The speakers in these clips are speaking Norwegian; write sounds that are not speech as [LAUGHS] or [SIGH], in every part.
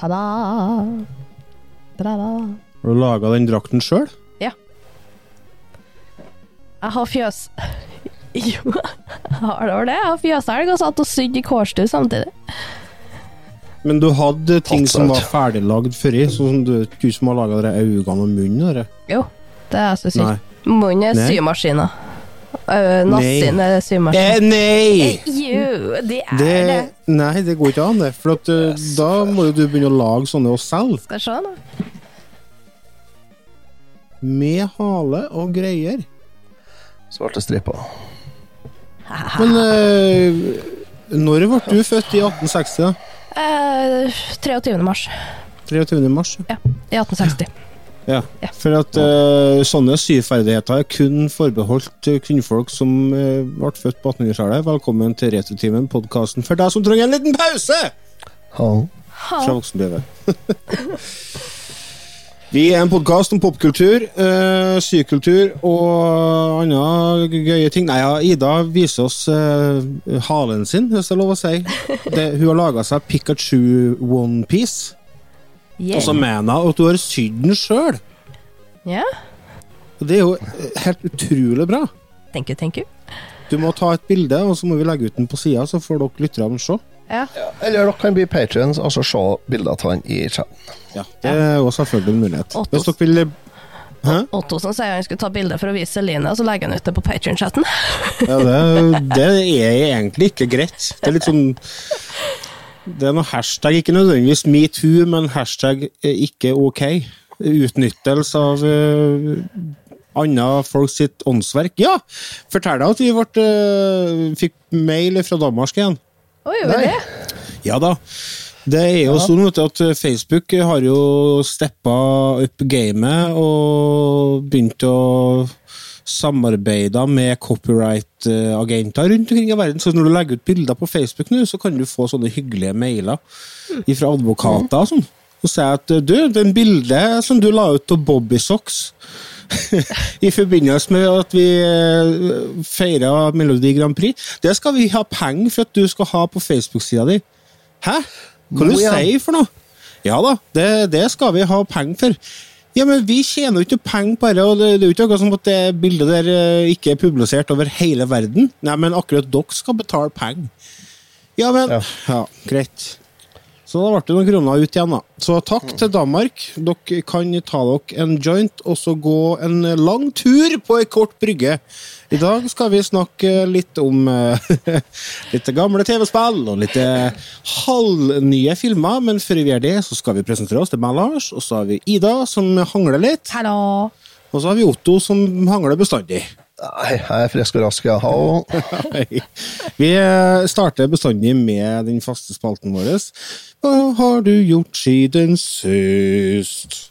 Ta-da! Ta-da! Har du laga den drakten sjøl? Jeg har fjøs... [LAUGHS] Jo, jeg har det var det. Jeg har fjøshelg og satt og sydd i kårstue samtidig. Men du hadde ting Tatt som var ferdiglagd før i, sånn som du, du som har laga øynene og munnen? Eller? Jo, det er jeg som syr. Munnen er Nei. Uh, Nassin er symaskin. Eh, nei! Jo, det er Det, det. nei, det går ikke an, det. For at, eh, da må jo du begynne å lage sånne oss selv. Skal se da. Med hale og greier. Svarte striper. Men eh, når ble du født i 1860? da? Eh, 23. mars 23. mars? Ja, i 1860. Ja. Ja. For at uh, sånne syferdigheter er kun forbeholdt eh, kvinnfolk som uh, ble født på 1800-tallet. Velkommen til Retrotimen, podkasten for deg som trenger en liten pause Hallo. fra voksenlivet. [LAUGHS] Vi er en podkast om popkultur, eh, sykultur og andre gøye ting. Nei, ja, Ida viser oss eh, halen sin, hvis det er lov å si. Det, hun har laga seg Pikachu onepiece, og så mener hun at hun har sydd den sjøl. Ja, Det er jo helt utrolig bra. thank you, thank you. Du må ta et bilde, og så må vi legge ut den på sida, så får dere lytterne se. Ja. Eller dere kan bli patrions og så se bilder av han i chatten. Ja, det er jo selvfølgelig en mulighet. Otto. Hvis dere vil Hæ? Ottosen sier han skulle ta bilde for å vise Celine, og så legger han ut det på Patrion-chatten. Ja, det, det er egentlig ikke greit. Det er litt sånn Det er noe hashtag, ikke nødvendigvis metoo, men hashtag eh, ikke ok. Utnyttelse av uh, andre folk sitt åndsverk. Ja! Fortell deg at vi ble, uh, fikk mail fra Danmark igjen. Å, gjorde vi det? Ja da. Det er jo sånn at Facebook har jo steppa opp gamet og begynt å samarbeide med copyright-agenter rundt omkring i verden. Så når du legger ut bilder på Facebook nå, så kan du få sånne hyggelige mailer fra advokater og sånn. Og si at du, den bildet som du la ut av Bobbysocks [LAUGHS] i forbindelse med at vi eh, feira Melodi Grand Prix, det skal vi ha penger for at du skal ha på Facebook-sida di. Hæ? Hva du Nå, ja. sier for noe? Ja da, det, det skal vi ha penger for. Ja, men vi tjener jo ikke penger på dette. det, det er jo ikke akkurat som at det bildet der eh, ikke er publisert over hele verden. Nei, men akkurat dere skal betale penger. Ja, men Ja. Ja, greit. Så da ble det noen kroner ut igjen, da. Så takk til Danmark. Dere kan ta dere en joint og så gå en lang tur på ei kort brygge. I dag skal vi snakke litt om eh, [LAUGHS] litt gamle TV-spill og litt eh, halvnye filmer. Men før vi gjør det, så skal vi presentere oss. Det er meg, Lars, og så har vi Ida, som hangler litt. Hallo. Og så har vi Otto, som hangler bestandig. Nei, jeg er frisk og rask, ja. Hallo. [LAUGHS] Vi eh, starter bestandig med den faste spalten vår. Hva har du gjort siden sist?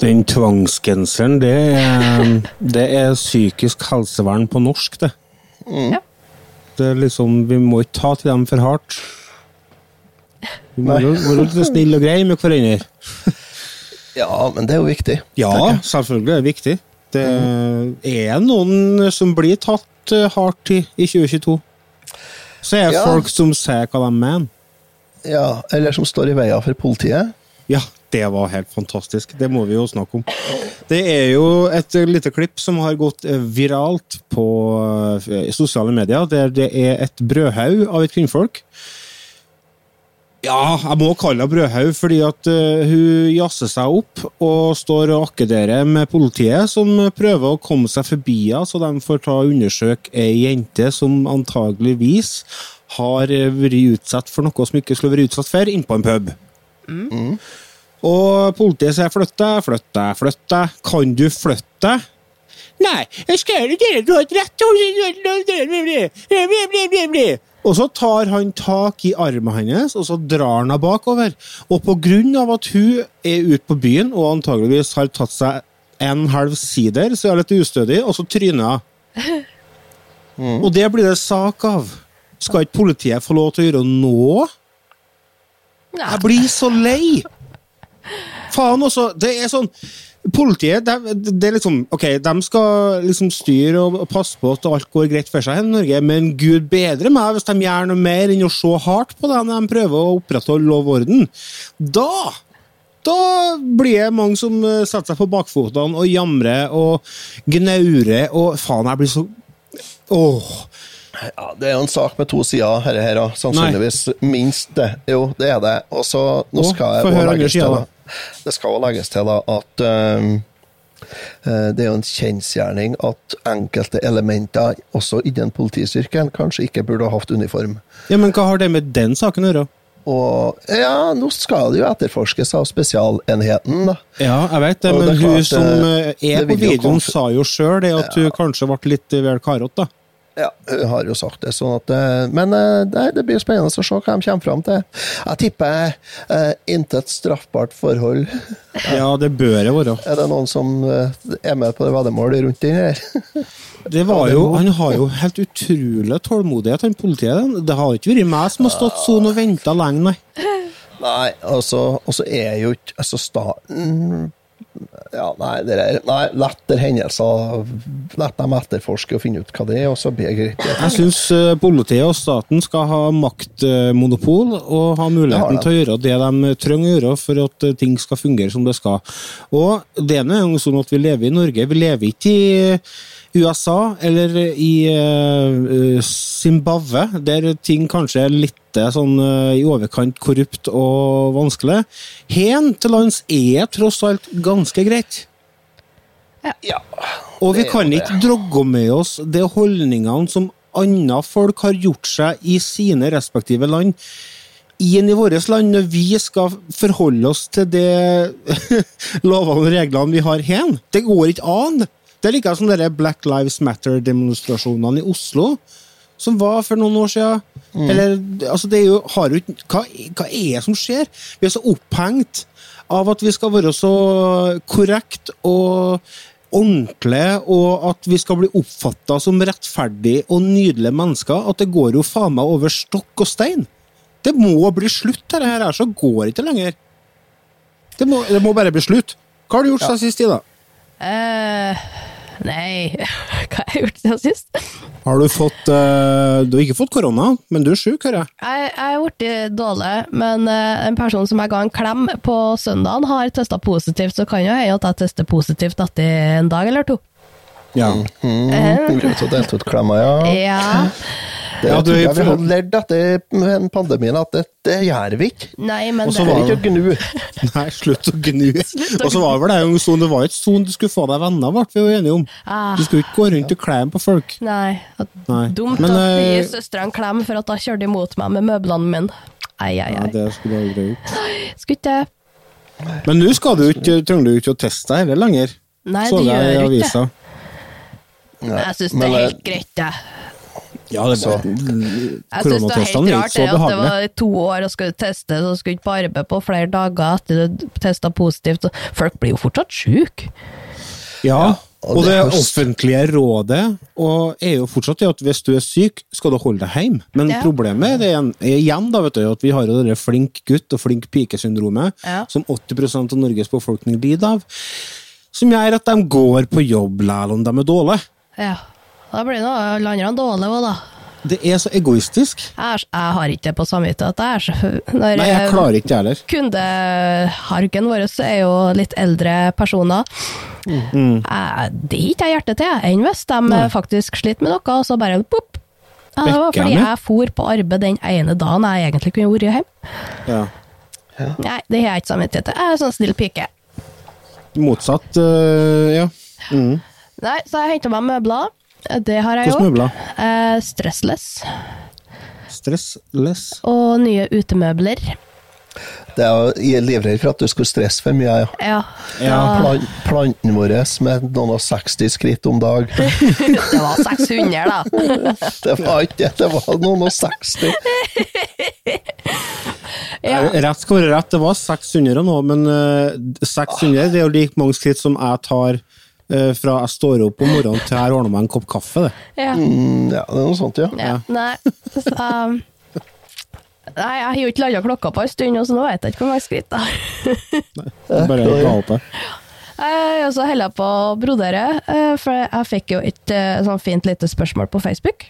Den tvangsgenseren, det er, det er psykisk helsevern på norsk, det. Ja. Det er liksom, Vi må ikke ta til dem for hardt. Vi må jo være litt snille og greie med hverandre. Ja, men det er jo viktig. Ja, selvfølgelig er det viktig. Det er noen som blir tatt eh, hardt i, i 2022. Så er det Ja. folk som sier hva de mener. Ja, Eller som står i veien for politiet. Ja, Det var helt fantastisk. Det må vi jo snakke om. Det er jo et lite klipp som har gått viralt på eh, sosiale medier, der det er et brødhaug av et kvinnfolk. Ja, jeg må kalle henne brødhaug, fordi at eh, hun jazzer seg opp og står og akkederer med politiet, som prøver å komme seg forbi henne, så de får ta og undersøke ei jente som antageligvis har vært utsatt for noe som ikke skulle vært utsatt for, innpå en pub. Og politiet sier 'flytt deg, flytt deg, flytt deg'. Kan du flytte deg? Nei, jeg skal ikke. Du har rett Og så tar han tak i armen hennes, og så drar han henne bakover. Og av at hun er ute på byen og antageligvis har tatt seg en halv sider, så er hun litt ustødig, og så tryner hun. Og det blir det sak av. Skal ikke politiet få lov til å gjøre noe? Jeg blir så lei! Faen også, det er sånn Politiet det, det er liksom, ok, de skal liksom styre og, passe på at alt går greit for seg i Norge, men gud bedre meg hvis de gjør noe mer enn å se hardt på det når de prøver å opprettholde lov og orden. Da da blir det mange som eh, setter seg på bakfotene og jamrer og gnaurer og faen, jeg blir så Åh. Ja, Det er jo en sak med to sider, dette her, da. sannsynligvis. Minst det. Jo, det er det. Og så nå skal jeg også legges til, da. Det skal også legges til da, at eh, det er jo en kjensgjerning at enkelte elementer, også innen politistyrken, kanskje ikke burde ha hatt uniform. Ja, Men hva har det med den saken å gjøre? Og ja, nå skal det jo etterforskes av spesialenheten, da. Ja, jeg vet det, men hun som eh, er på videoen, sa jo sjøl det at hun kanskje ble litt vel karete, da. Ja, hun har jo sagt det. sånn at, eh, Men eh, det, det blir spennende å se hva de kommer fram til. Jeg tipper eh, intet straffbart forhold. [LAUGHS] Ja, det bør det være. Er det noen som eh, er med på det veddemålet rundt den her? [LAUGHS] Det var jo, han har jo helt utrolig tålmodighet, han politiet. Det har ikke vært meg som har stått sånn og venta lenge, nei. Nei, altså, og så er jo ikke altså starten Ja, nei, det er Nei, lettere hendelser. La dem etterforske og finne ut hva det er, og så blir det greit. Jeg syns politiet og staten skal ha maktmonopol og ha muligheten til å gjøre det de trenger å gjøre for at eh, ting skal fungere som det skal. Og det er nå sånn at vi lever i Norge. Vi lever ikke i USA eller i eh, Zimbabwe, der ting kanskje er litt eh, sånn eh, i overkant korrupt og vanskelig. Hen til lands er tross alt ganske greit. Ja. Og vi kan ikke drogge med oss de holdningene som andre folk har gjort seg i sine respektive land, inn i vårt land, når vi skal forholde oss til de lovene [LAUGHS] og reglene vi har her. Det går ikke an. Det er like som dere Black Lives Matter-demonstrasjonene i Oslo, som var for noen år siden. Eller, altså det er jo, har jo hva, hva er det som skjer? Vi er så opphengt av at vi skal være så korrekt og ordentlige, og at vi skal bli oppfatta som rettferdige og nydelige mennesker, at det går jo faen meg over stokk og stein. Det må bli slutt, dette her, så går det ikke lenger. Det må, det må bare bli slutt. Hva har du gjort siden sist tid, da? Eh, nei, [LAUGHS] hva har jeg gjort siden sist? Har du fått eh, Du har ikke fått korona, men du er sjuk, hører jeg. Jeg, er blitt dårlig, men eh, en person som jeg ga en klem på søndagen, har testa positivt, så kan jo hende at jeg tester positivt etter en dag eller to. Ja. Mm, du å dele ut klemmer, ja. Ja. Det Ja, du- tror jeg vi har lært etter pandemien at det, det gjør vi ikke. Nei, men Også Det er ikke å gnu. [LAUGHS] Nei, slutt å gnu. Og så var vel det jo sånn, det var ikke sånn du skulle få deg venner, ble vi jo enige om. Ah. Du skulle ikke gå rundt og klemme på folk. Nei. at- Nei. Dumt Men, at de eh, gir søstera en klem for at hun kjørte imot meg med møblene mine. Ai, ai, Ja, ai. det skulle du aldri gjort. Skulle ikke. Men nå skal du ikke, trenger du ikke å teste deg heller lenger. Nei, Så det jeg gjør ikke det. jeg syns det er eh, helt greit, jeg. Ja, det Så. Jeg syns det er helt rart det at det var to år og skulle teste, så skulle ikke på arbeid på flere dager etter du testa positivt. Folk blir jo fortsatt syke. Ja, og det offentlige rådet og er jo fortsatt det at hvis du er syk, skal du holde deg hjemme. Men Ja. problemet er, det igjen, er igjen da, vet du, at vi har jo det flink gutt og flink pike-syndromet, Ja. som 80% av Norges befolkning lider av, som gjør at de går på jobb selv om de er dårlige. Ja. Da blir nå alle andre dårlige òg, da. Det er så egoistisk. Jeg, er- jeg har ikke det på samvittighet. Jeg er når Nei, jeg klarer ikke det heller. kundeharken vår er jo litt eldre personer. Mm. Jeg- Det gir ikke jeg hjerte til, enn hvis de Nei. faktisk sliter med noe, og så bare pop. Ja, det var fordi jeg for på arbeid den ene dagen jeg egentlig kunne vært hjemme. Ja. Nei, det har jeg ikke samvittighet til. Jeg er sånn snill pike. Motsatt, øh, ja. Mm. Nei, så jeg henta meg møbler. Det har jeg gjort. Eh, stressless. Stressless. Og nye utemøbler. Det er jo- livredd for at du skulle stresse for mye. Ja. Ja. Ja. Plan, planten vår med noen og 60 skritt om dag. [LAUGHS] Det var 600, da. [LAUGHS] Det var ikke det, det var noen og 60. [LAUGHS] Ja. Rett skal være rett, det var 600 nå, men øh, 600 det er jo like mange skritt som jeg tar fra jeg står opp om morgenen til jeg ordner meg en kopp kaffe. Det. Ja. Mm, ja, det er noe sånt, ja. Ja, nei. Så, um, nei, jeg har jo ikke landa klokka på en stund, så nå vet jeg ikke hvor mange skritt jeg har. Bare ta opp her. Eh, Og så holder jeg på å brodere, eh, for jeg fikk jo et eh, sånn fint lite spørsmål på Facebook.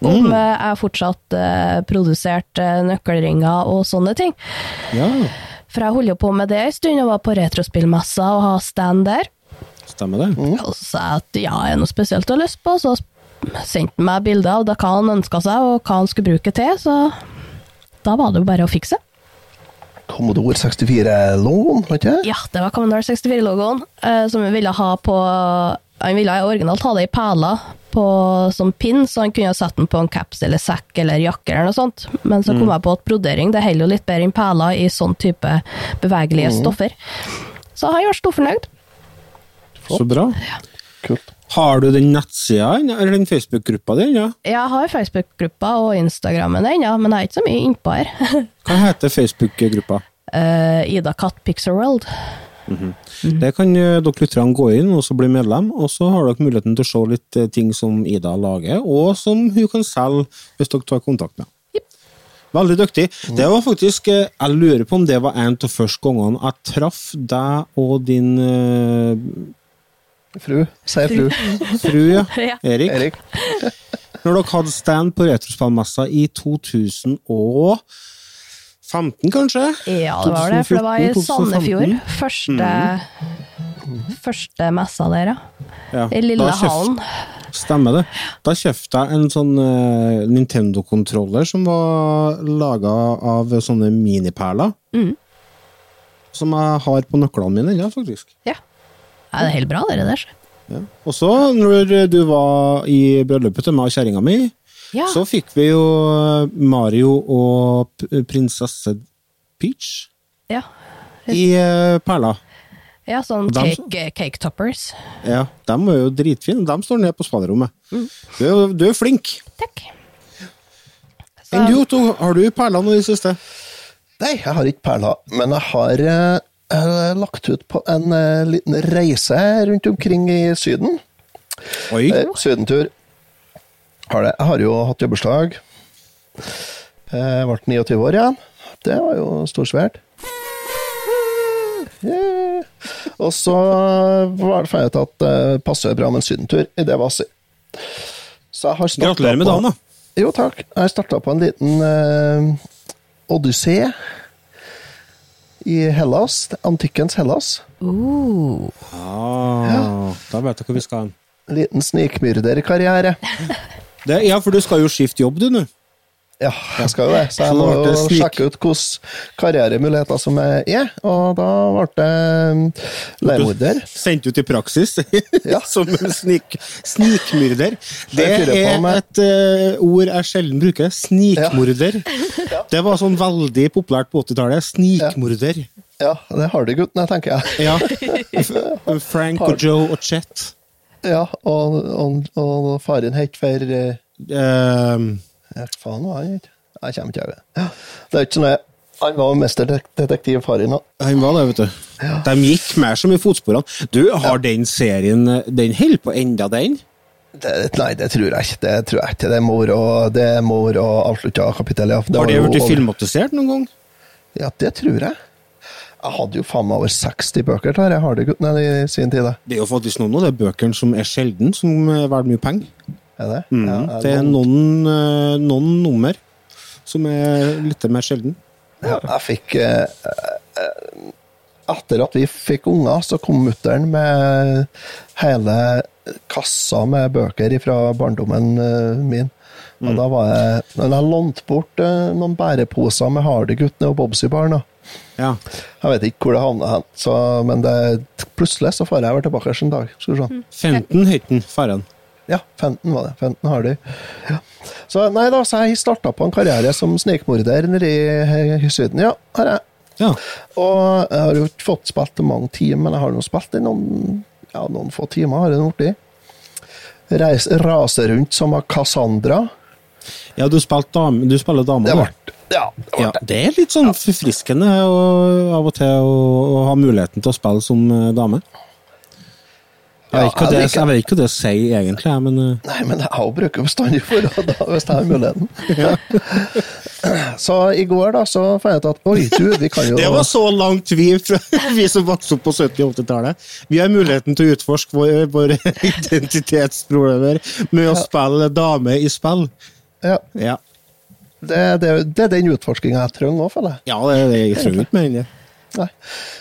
Om mm. jeg fortsatt eh, produserte eh, nøkkelringer og sånne ting. Ja, For jeg holder jo på med det en stund, og var på retrospillmessa og har stand der. Stemmer det. Og så sa jeg at ja, er det noe spesielt du har lyst på? Så sendte han meg bilder av det hva han ønska seg, og hva han skulle bruke til. Så da var det jo bare å fikse. Commodore 64-logoen, vet ikke Ja, det var Commodore 64-logoen, eh, som vi ville ha på Han ville originalt ha det i perler på, som pinn, så han kunne ha satt den på en caps eller sekk eller jakke eller noe sånt. Men så kom jeg på at brodering det holder jo litt bedre enn perler i sånn type bevegelige stoffer. Så han gjør storfornøyd. Så bra. Kult. Har du den nettsida, eller den Facebook-gruppa di? Ja? Jeg har Facebook-gruppa og Instagrammen ennå, men jeg er ikke så mye innpå her. [LAUGHS] Hva heter Facebook-gruppa? Uh, Ida Katt Pixar World. Det kan eh, dere lytterne gå inn og så bli medlem, og så har dere muligheten til å se litt eh, ting som Ida lager, og som hun kan selge hvis dere tar kontakt med. Veldig dyktig. Det var faktisk Jeg lurer på om det var en av første gangene jeg traff deg og din Fru. Sier fru. fru, ja. [LAUGHS] Ja. Erik. Erik. [LAUGHS] Når dere hadde stand på Retrospallmessa i 2015, kanskje? Ja, det var det, for det var i 2014, Sandefjord. 2015. Første, første messa der, ja. Ja, I Lillehallen. Stemmer det. Da kjøpte jeg en sånn uh, Nintendo-kontroller som var laga av sånne miniperler. Mm. Som jeg har på nøklene mine ennå, faktisk. Ja. Ja, det er helt bra, det der. Ja. Og så, når du var i bryllupet til meg og kjerringa mi, Ja. så fikk vi jo Mario og prinsesse Peach Ja, i perla. ja sånn cake, cake toppers. Ja, de er jo dritfine. De står nede på spaderommet. Mm. Du, du er flink. Takk. Enn du, Otto? Har du perler nå i det siste? Nei, jeg har ikke perler, men jeg har eh, eh, lagt ut på en eh, liten reise rundt omkring i Syden. Oi. Eh, sydentur. Har det. Jeg har jo hatt jobbeslag. Jeg ble 29 år igjen. Det var jo storsvært. Yeah. Og så var det feil jeg ut at det passer bra med en sydentur i det var Så jeg har startet Gratulerer med dagen, da. Jo, takk. Jeg starta på en liten uh, odyssé i Hellas. Antikkens Hellas. Uh, Ah, Da vet jeg hvor vi skal hen. Liten snikmyrderkarriere. Det- Ja, for du skal jo skifte jobb, du nå. Ja, jeg skal jo det. Så jeg må jo sjekke ut hvilke karrieremuligheter som er. Og da ble det um, leiemorder. Sendt ut i praksis Ja. [LAUGHS] som en snik, snikmyrder. Det er et uh, ord jeg sjelden bruker. Snikmorder. [LAUGHS] Det var sånn veldig populært på 80-tallet. Snikmorder. Ja, det har de guttene, tenker jeg. Ja. [LAUGHS] Frank og Joe og Chet. Ja, Og, og, og faren het for uh, ja, Faen? Jeg kommer ikke over det. Ja, Det er ikke sånn jeg- Han var mesterdetektiv, faren. da. han var det, vet du. De gikk mer som i fotsporene. Du, har den serien Den holder på enda, den? Det, nei, det tror jeg ikke. Det tror jeg ikke. Det er mor det må være avslutta kapittel, ja. Har det blitt filmatisert noen gang? Ja, det tror jeg. Jeg hadde jo faen meg over 60 bøker har det guttene i sin tid. Det er jo faktisk noen av de bøkene som er sjelden, som er verdt mye penger. Er det? Mm. Ja, er det er noen, eh, noen nummer som er litt mer sjelden. Ja, jeg fikk eh, eh, Etter at vi fikk unger, så kom mutter'n med hele kassa med bøker fra barndommen min. Og da var jeg Men jeg lånte bort noen bæreposer med Hardy-guttene og Bobsy-barn. Ja. Jeg vet ikke hvor det havna hen, men det, plutselig så får jeg vel tilbake en dag. Skal vi se. 15 Høyten, den, faren. Ja, 15 var det. 15 har de. Ja. Så nei da, så jeg starta på en karriere som snikmorder nede i i Syden. Ja, har jeg. Ja. Og jeg har jo ikke fått spilt mange timer, men jeg har nå spilt i noen, ja, noen få timer. har jeg blitt. Reis, rase rundt som av Cassandra. ja, du, spilte dam, du spiller dame. Det ja, det Ja, det er litt sånn forfriskende å- av og til å, å ha muligheten til å spille som eh, dame. Jeg vet ikke hva Ja, det, jeg vet ikke hva det sier egentlig, men eh, Nei, men jeg har bruker bestandig for det da, hvis jeg har muligheten. [LAUGHS] Så i går da, så fant jeg ut at oi, du, vi kan jo Det var så langt vi, [LAUGHS] vi som vokste opp på 70- og 80-tallet. Vi har muligheten til å utforske våre, våre [LAUGHS] identitetsproblemer med å spille dame i spill. ja, Ja, det, det, det er den utforskinga jeg trenger òg, føler jeg. ja det, det, jeg trenger ikke mer enn det. Nei.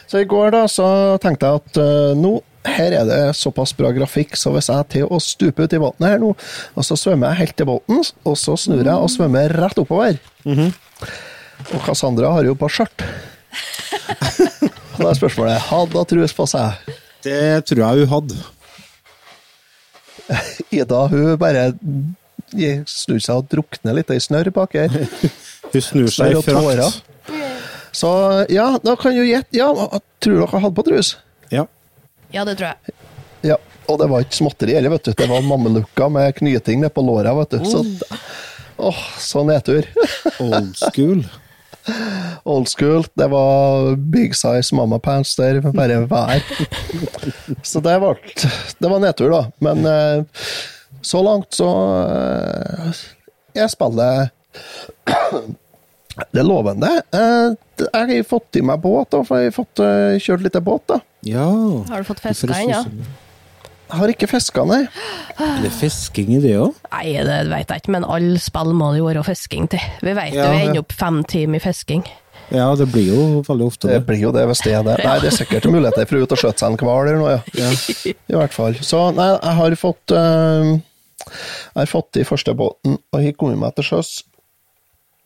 Så i går da, så tenkte jeg at uh, nå, her er det såpass bra grafikk, så hvis jeg er til å stupe ut i vannet her nå, og så svømmer jeg helt til båten, og så snur jeg og svømmer rett oppover. Og Cassandra har jo på skjørt. [LAUGHS] Og da er spørsmålet, hadde hun trus på seg? Det tror jeg hun hadde. [LAUGHS] Ida, hun bare snur seg og drukner litt i snørr bak her. [LAUGHS] Hun snur seg i frakt. Så ja, da kan du gjette. Ja, tror dere hadde på trus? Ja. Det tror jeg. Ja, og det var ikke småtteri heller, vet du. Det var mammelukka med knyting ned på låra, vet du. Så, åh, så nedtur. Old school. [LAUGHS] Old school. Det var big size mamma pants der, bare vær. Så det var, det var nedtur, da. Men eh, så langt så eh, Jeg spiller Det er lovende. Eh, Jeg har fått i meg båt, da, for jeg har fått eh, kjørt litt båt. da. Ja. Har du fått fiska inn, ja? Jeg har ikke fiska, nei. Er det fisking i det òg? Nei, det vet jeg ikke, men alle spill må det jo være fisking til. Vi vet Ja, vi ja. ender opp fem timer i fisking. Ja, det blir jo veldig ofte Det det. blir jo det hvis det er det. Nei, det er sikkert muligheter for ut og skjøte seg en hval eller noe, ja. I hvert fall. Så nei, jeg har fått uh, Jeg har fått i første båten og har kommet meg til sjøs.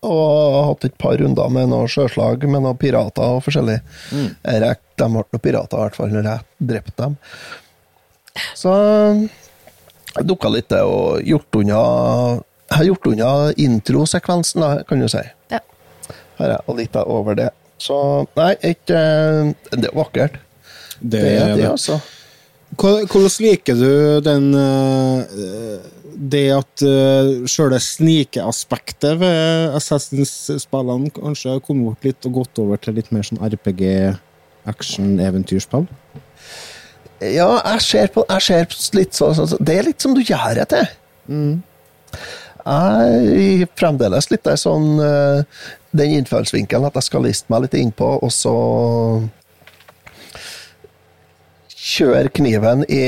Og har hatt et par runder med noe sjøslag med noen pirater og forskjellig. Jeg rek- De ble noen pirater, i hvert fall, når jeg drepte dem. Så jeg dukka litt til og gjort unna Jeg har gjort unna introsekvensen, da, kan du si Ja. er jeg, og litt over det. Så nei, ikke Det er vakkert. Det, Det er det, det. altså. Hvordan liker du den eh, Det at uh, sjøle snikeaspektet ved Assassins-spillene kanskje har kommet bort litt og gått over til litt mer sånn RPG, action-eventyrspill? Ja, jeg ser på jeg ser litt sånn så, Det er litt som du gjør det til. Jeg er fremdeles litt der sånn eh, Den innfallsvinkelen at jeg skal liste meg litt innpå, og så Kjøre kniven i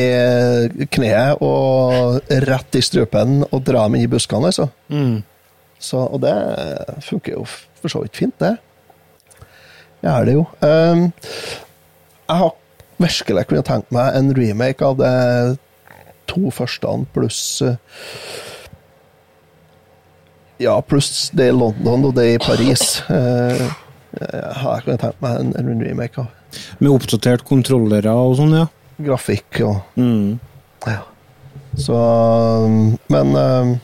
kneet og rett i strupen og dra dem inn i buskene, altså. Så, og det funker jo for så vidt fint, det. Det er det jo. Um, jeg har virkelig kunnet tenkt meg en remake av det to første pluss eh, Ja, pluss det i London og det i Paris. eh, har jeg kunnet tenkt meg en, en remake av. Med oppdatert kontrollere og sånn, ja. Grafikk og Mm. Ja. Så Men eh,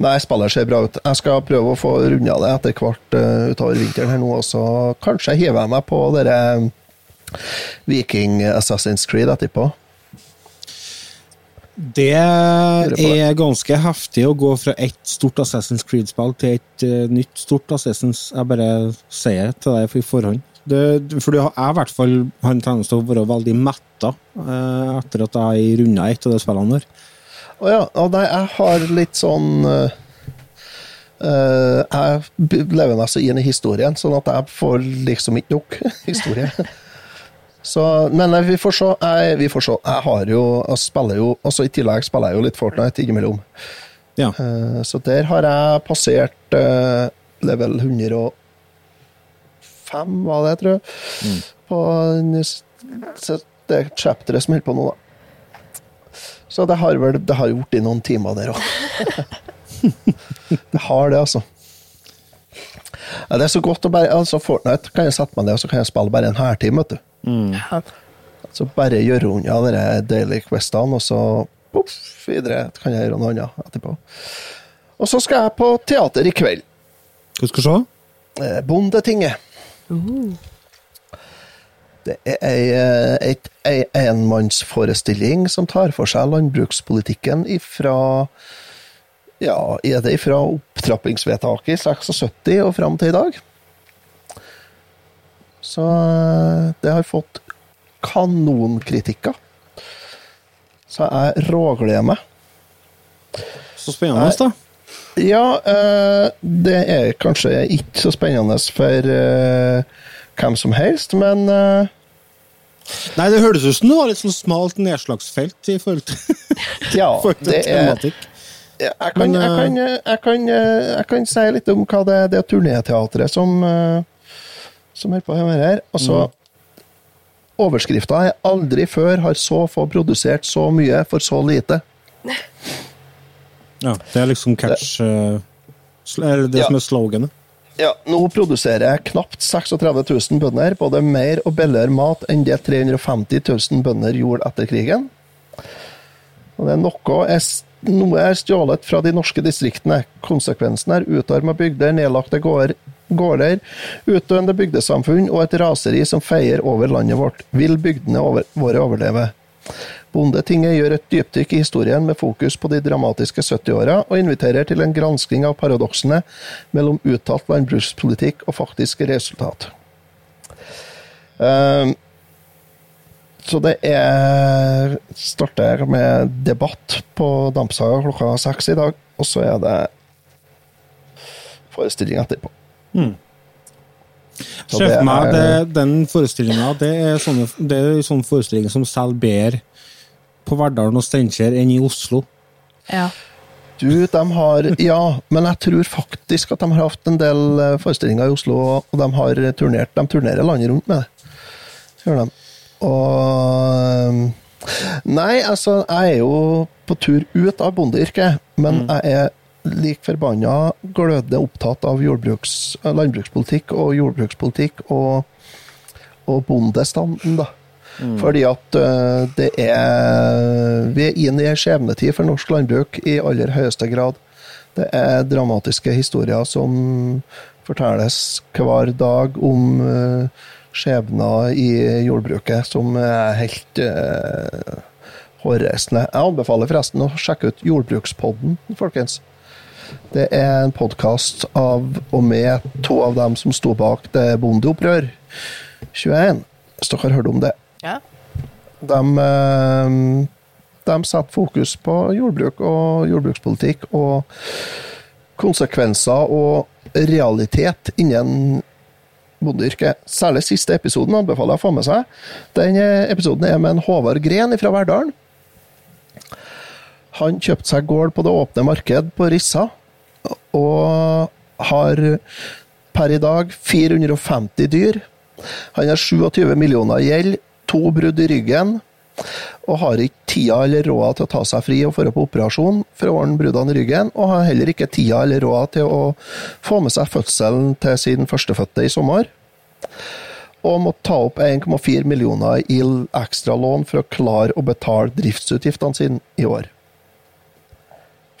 Nei, spillet ser bra ut. Jeg skal prøve å få runda det etter hvert eh, utover vinteren her nå, og så kanskje hiver jeg meg på dere Viking Assassin's Creed etterpå. Det er ganske heftig å gå fra ett stort Assassin's Creed-spill til et uh, nytt stort Assassin's. Jeg bare sier det til deg i forhånd. Det, for jeg i hvert fall har en tendens til å være veldig metta uh, etter at jeg runda et av de spillene der. Å ja. og nei, jeg har litt sånn uh, Jeg lever meg så inn i historien, sånn at jeg får liksom ikke nok [LAUGHS] historie. Så, men eh, vi får se. Jeg, vi får se. Jeg har jo, jeg spiller jo også I tillegg spiller jeg jo litt Fortnite innimellom. Ja. Uh, Så der har jeg passert uh, level 105, var det, tror jeg. På s- s- det chapteret som holder på nå, da. Så det har vel det har gjort i noen timer der òg. [LAUGHS] det har det, altså. Ja, det er så godt å bare altså Fortnite kan jeg sette meg ned og så kan jeg spille bare en hærtime, vet du. Ja. Så bare gjøre unna de daily questene, og så poff, videre kan jeg gjøre noe annet etterpå. Og så skal jeg på teater i kveld. Hva skal du se? Bondetinget. Bondetinget. Det er ei, eh, ei enmannsforestilling som tar for seg landbrukspolitikken ifra ja, er det fra opptrappingsvedtaket i 76 og fram til i dag? Så eh, det har fått kanonkritikker. Så jeg rågleder meg. Så spennende, da. Ja, eh, det er kanskje ikke så spennende for eh, hvem som helst, men Nei, det høres ut som det var litt sånn smalt nedslagsfelt i forhold til, [LAUGHS] ja, [LAUGHS] forhold til det tematikk. jeg kan, Men, jeg, kan, jeg, kan, jeg kan si litt om hva det, det turnéteatret som, som holder på med her. Altså, Overskrifta er 'Aldri før har så få produsert så mye for så lite'. Ja, det er liksom catch eh, Eller det Ja. som er sloganet. Ja, nå produserer jeg knapt 36 000 bønder både mer og billigere mat enn det 350 000 bønder gjorde etter krigen. Og det er noe, er, noe er stjålet fra de norske distriktene. Konsekvensen er utarma bygder, nedlagte gårder, gårder, utdøende bygdesamfunn og et raseri som feier over landet vårt. Vil bygdene over, våre overleve? Bondetinget gjør et dypdykk i historien med fokus på de dramatiske 70-åra, og inviterer til en gransking av paradoksene mellom uttalt landbrukspolitikk og faktiske resultat. Ehm, så det er starter med debatt på Dampsaga klokka seks i dag, og så er det forestilling etterpå. Så Se for meg er- det, den forestillinga. Det er sånne, det er sånne forestillinger som selger bedre på Verdalen og Steinkjer enn i Oslo. Ja. Du, de har Ja, men jeg tror faktisk at de har hatt en del eh, forestillinger i Oslo, og de har turnert. De turnerer landet rundt med det. Gjør de. Og Nei, altså, jeg er jo på tur ut av bondeyrket, men jeg er lik forbanna glødende opptatt av jordbruks, eh, landbrukspolitikk og jordbrukspolitikk og, og bondestanden, da. Fordi at eh, det er Vi er inne i en skjebnetid for norsk landbruk i aller høyeste grad. Det er dramatiske historier som fortelles hver dag om uh, skjebner i jordbruket som er helt hårreisende. Jeg anbefaler forresten å sjekke ut Jordbrukspodden, folkens. Det er en podkast av og med to av dem som sto bak det bondeopprør 21, hvis dere har hørt om det. ja. De, eh, de setter fokus på jordbruk og jordbrukspolitikk og konsekvenser og realitet innen bondeyrket. Særlig siste episoden anbefaler jeg å få med seg. Den episoden er med en Håvard Gren fra Verdalen. Han kjøpte seg gård på det åpne marked på Rissa, og har per i dag 450 dyr. Han har 27 millioner i gjeld, to brudd i ryggen, og har ikke tida eller råd til å ta seg fri og dra på operasjon for å ordne bruddene i ryggen, og har heller ikke tida eller råd til å få med seg fødselen til sin førstefødte i sommer. Og må ta opp 1,4 millioner i ekstralån for å klare å betale driftsutgiftene sine i år.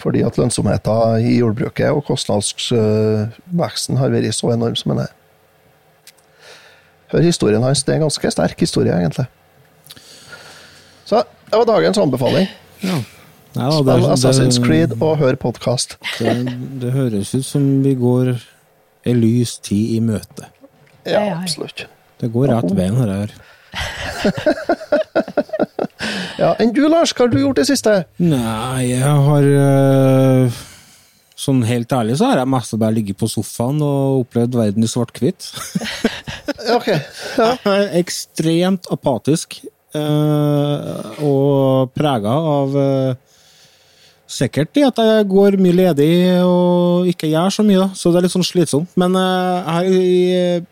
Fordi at lønnsomheten i jordbruket og kostnadsveksten har vært så enorm som den er. Hør historien hans. Det er en ganske sterk historie, egentlig. Så det var dagens anbefaling. Ja. Ja, det, Spill Assassin's det, Creed og hør podkast. det, det høres ut som vi går ei lys tid i møte. Ja, absolutt. Det går rett veien, det her. [LAUGHS] Ja, Enn du, Lars? Hva har du gjort det siste? Nei, jeg har øh, Sånn helt ærlig så har jeg mest bare ligget på sofaen og opplevd verden i svart-hvitt. [LAUGHS] Ok. Ja. Jeg er ekstremt apatisk øh, og prega av øh, Sikkert i at jeg går mye ledig og ikke gjør så mye, da. Så det er litt sånn slitsomt. Men jeg her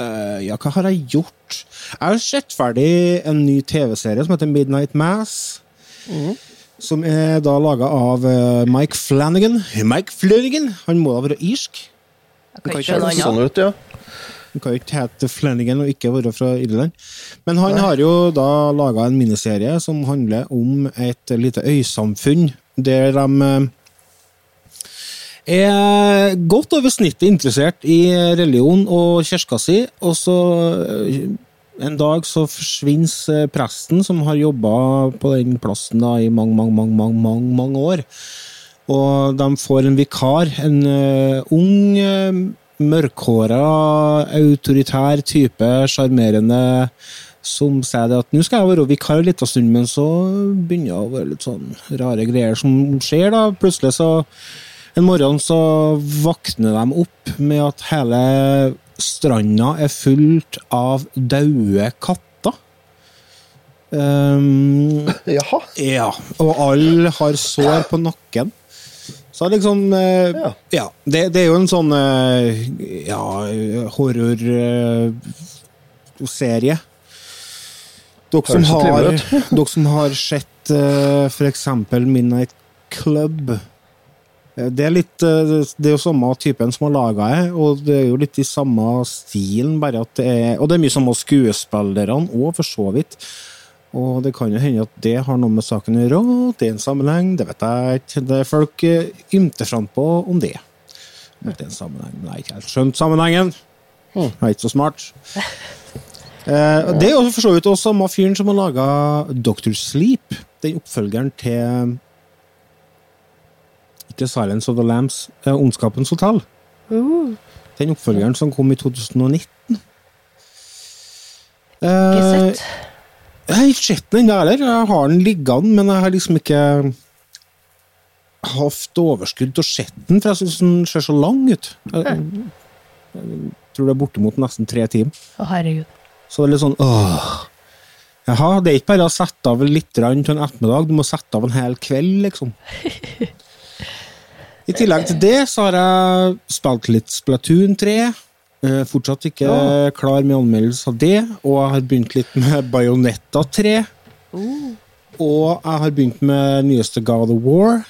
eh, Ja, hva har jeg gjort? Jeg har sett ferdig en ny TV-serie som heter Midnight Mass. Som er da laga av eh, Mike Flanagan. Mike Flanagan! Han må da være irsk? Jeg kan ikke høres Sånn ut, ja. Han kan jo ikke hete Flanagan og ikke være fra Irland. Men han har jo da laga en miniserie som handler om et lite øysamfunn der de eh, er godt over snittet interessert i religion og kirka si, og så eh, en dag så forsvinner eh, presten som har jobba på den plassen da i mange, mange, mange, mange, mange, mange år. Og de får en vikar, en uh, ung, uh, mørkhåra, autoritær type, sjarmerende, som sier at nå skal jeg være vikar en liten stund, men så begynner det å være litt sånn rare greier som skjer. da. Plutselig så En morgen så våkner de opp med at hele stranda er fullt av døde katter. Um, [LAUGHS] Jaha. ja, og alle har sår på nakken. Så liksom eh, Ja. Ja. det, det er jo en sånn eh, ja, horrorserie. Dere som, har, [LAUGHS] dere som har sett uh, f.eks. Midnight Club eh, det er litt eh, Det er jo samme typen som har laga det, og det er jo litt i samme stilen, bare at det er Og det er mye samme skuespillerne òg, for så vidt. Og det kan jo hende at det har noe med saken å gjøre, det er en sammenheng, det vet jeg ikke. Det er folk eh, ymter frampå om det. Det er en sammenheng, men jeg har ikke helt skjønt sammenhengen. Jeg er ikke så smart. [LAUGHS] Eh, det er jo for så vidt også samme fyren som har laga Doctor Sleep, den oppfølgeren til Ikke Silence of the Lambs, eh, Ondskapens hotell. Den oppfølgeren som kom i 2019. Ikke Eh, sett. jeg har ikke sett den ennå heller. Jeg har den liggende, men jeg har liksom ikke hatt overskudd til å se den, for jeg syns den ser så lang ut. Jeg, jeg tror det er bortimot nesten tre timer. Å, herregud. Så det er litt sånn åh. Jaha, det er ikke bare å sette av litt til en ettermiddag, du må sette av en hel kveld, liksom. [LAUGHS] I tillegg til det så har jeg spilt litt Splatoon 3. Eh, fortsatt ikke klar med anmeldelse av det. Og jeg har begynt litt med [LAUGHS] Bayonetta 3. Og jeg har begynt med nyeste God of War.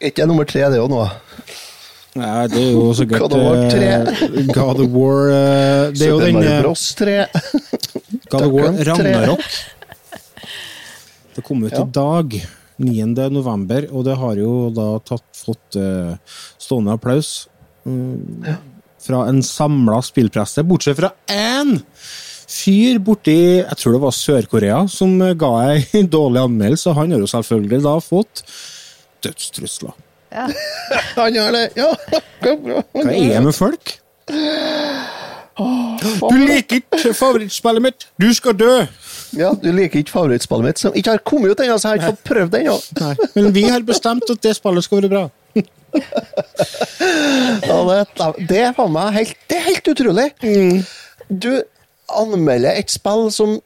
Er ikke nummer tre, det òg nå? Nei, det er jo [LAUGHS] sikkert God of War 3. eh, God of War eh, Det er jo den Bros 3. God of War Duck Hunt 3. Ragnarok. [LAUGHS] Det kom ut Ja. i dag, 9. november, og det har jo da tatt, fått eh, stående applaus mm, fra en samla spillpresse, bortsett fra én fyr borti jeg tror det var Sør-Korea som eh, ga ei [LAUGHS] dårlig anmeldelse. Han har jo selvfølgelig da fått dødstrusler. [LAUGHS] Han gjør det, ja. [LAUGHS] Hva er det med folk? Du liker ikke favorittspillet mitt! Du skal dø! Ja, Du liker ikke favorittspillet mitt, som ikke har kommet ut ennå, så jeg har ikke fått prøvd det ennå. Men vi har bestemt at det spillet skal være bra. Ja, det, det er faen meg helt, det er helt utrolig. Du anmelder et spill som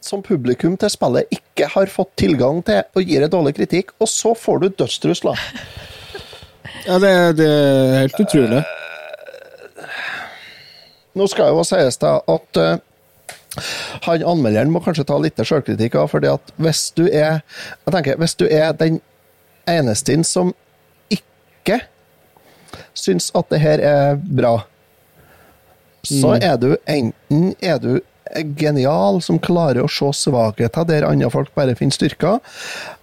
som publikum til spillet ikke har fått tilgang til, og gir en dårlig kritikk, og så får du dødstrusler. Ja, det, det er helt utrolig. Nå skal jo sies det at eh, han anmelderen må kanskje ta litt sjølkritikk av, fordi at hvis du er Jeg tenker, hvis du er den eneste som ikke syns at det her er bra, så er du enten er du genial som klarer å se svakheter der andre folk bare finner styrker,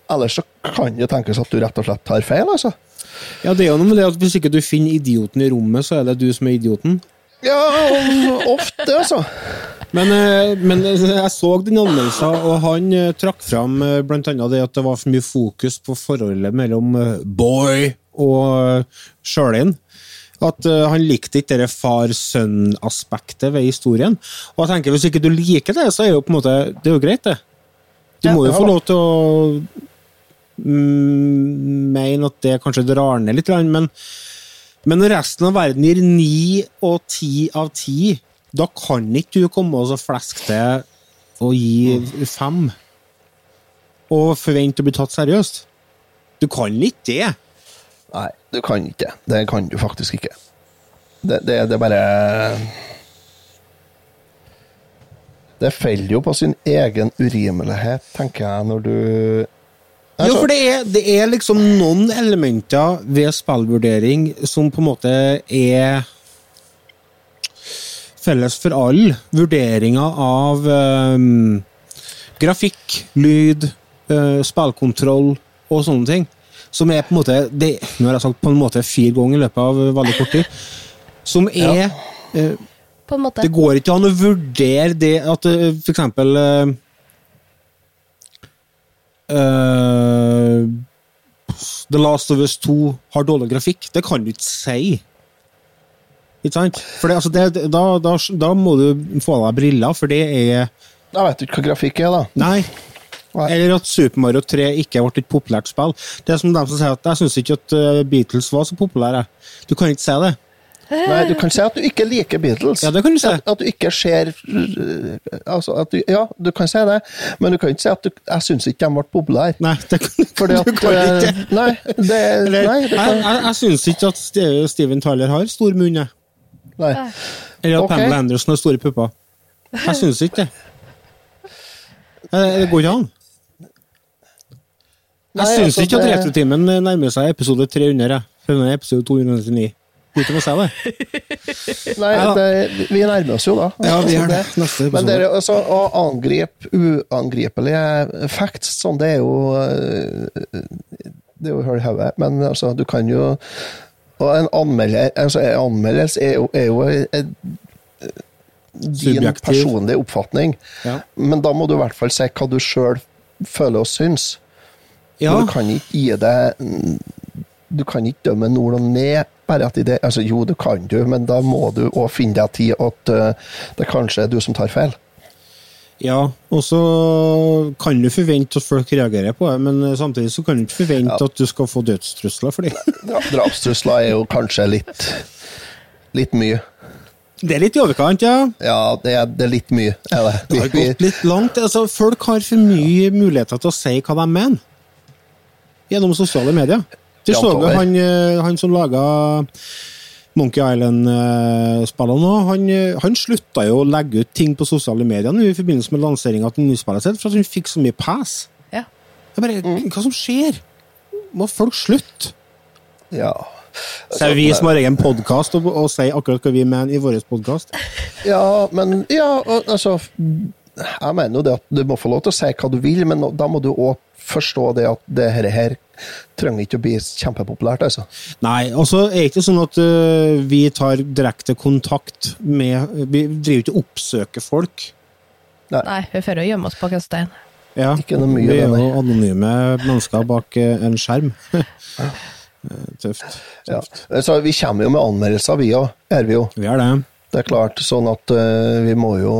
eller så kan det tenkes at du rett og slett tar feil, altså. Ja, det er jo noe med det at Hvis ikke du finner idioten i rommet, så er det du som er idioten. Ja, ofte, altså. Men, eh, men jeg så den anmeldelsen, og han eh, trakk fram eh, annet det at det var for mye fokus på forholdet mellom eh, Boy og Sjølin. At eh, han likte ikke det far-sønn-aspektet ved historien. Og jeg tenker, Hvis ikke du liker det, så er jo på en måte, det er jo greit, det. Du må jo få lov til å mene mener at det kanskje drar ned litt, men, men resten av verden gir ni og ti av ti, da kan ikke du komme og fleske til og gi fem og forvente å bli tatt seriøst. Du kan ikke det. Nei, du kan ikke det. Det kan du faktisk ikke. Det, det, det er bare Det faller jo på sin egen urimelighet, tenker jeg, når du Jo, Altså, for det er, det er liksom noen elementer ved spillvurdering som på en måte er felles for all Vurderinger av um, grafikk, lyd, uh, spillkontroll og sånne ting. Som er på en måte det, Nå har jeg sagt på en måte fire ganger i løpet av veldig kort tid. Som [LAUGHS] er eh, På en måte. det går ikke an å vurdere det at uh, for eksempel uh, eh, The Last of Us 2 har dårlig grafikk. Det kan du ikke si. Ikke sant? For det, altså det, da, da, da må du få av deg briller, for det er Da vet ikke hva grafikk er, da. Nei. Nei. Eller at Super Mario 3 ikke ble et populært spill. Det er som dem som sier at jeg syns ikke at eh, Beatles var så populære. Du kan ikke si det. Nei, du kan si at du ikke liker Beatles. Ja, det kan du si. At, at du ikke ser øh, altså du, Ja, du kan si det, men du kan ikke si at du, jeg syns ikke de ble populære. Nei, det kan, Fordi at du kan øh, ikke. Nei, det, nei, det jeg kan, jeg, jeg syns ikke at Steven Tyler har stor munn. jeg. Nei. Eller at okay. Pamela Anderson har store pupper. Jeg syns ikke det. Eh, Det går ikke an. Jeg syns altså, ikke at Retrotimen nærmer seg episode 300. jeg. For den er episode 299. Går ikke an å si det. Nei, Ja. det, vi nærmer oss jo da. Ja, vi Altså, gjør det. Neste Men det er, altså, å angripe uangripelige facts, sånn, det er jo øh, Det er jo hull i hodet. Men altså, du kan jo Og en anmelder, altså, en anmeldelse er jo, er jo en, din personlige oppfatning. Ja. Men da må du i hvert fall si hva du sjøl føler og syns. Ja. Du kan ikke gi det Du kan ikke dømme nord og ned. Bare at i det, altså Jo, du kan du, men da må du òg finne deg tid at uh, det kanskje er du som tar feil. Ja, og så kan du forvente at folk reagerer på det, men samtidig så kan du ikke forvente Ja. at du skal få dødstrusler for det. Dra- Drapstrusler er jo kanskje litt litt mye. Det er litt i overkant, ja. Ja, det er, det er litt mye, er det. Det har gått litt langt. Altså, folk har for mye muligheter til å si hva de mener. Gjennom sosiale medier. Du så jo han, eh, han som laga Monkey Island-spillene nå. Han, eh, han slutta jo å legge ut ting på sosiale medier nå i forbindelse med lanseringa til nyspillet sitt, for at han fikk så mye pass. Ja. Jeg bare, Mm. Hva som skjer? Må folk slutte? ja. Så er vi som har egen podkast og, og sier akkurat hva vi mener i vår podkast. [LAUGHS] Ja, men Ja, altså Jeg mener jo det at du må få lov til å si hva du vil, men da må du òg forstå det at det her, her trenger ikke å bli kjempepopulært, altså. Nei, og så er det ikke sånn at uh, vi tar direkte kontakt med Vi driver ikke og oppsøker folk. Nei, vi får jo gjemme oss bak en stein. Ja, Ikke noe mye vi er jo anonyme mennesker bak uh, en skjerm. [LAUGHS] tøft. Tøft. Ja. Så vi kommer jo med anmeldelser, vi òg. Er vi jo. Vi er det. Det er klart, sånn at uh, vi må jo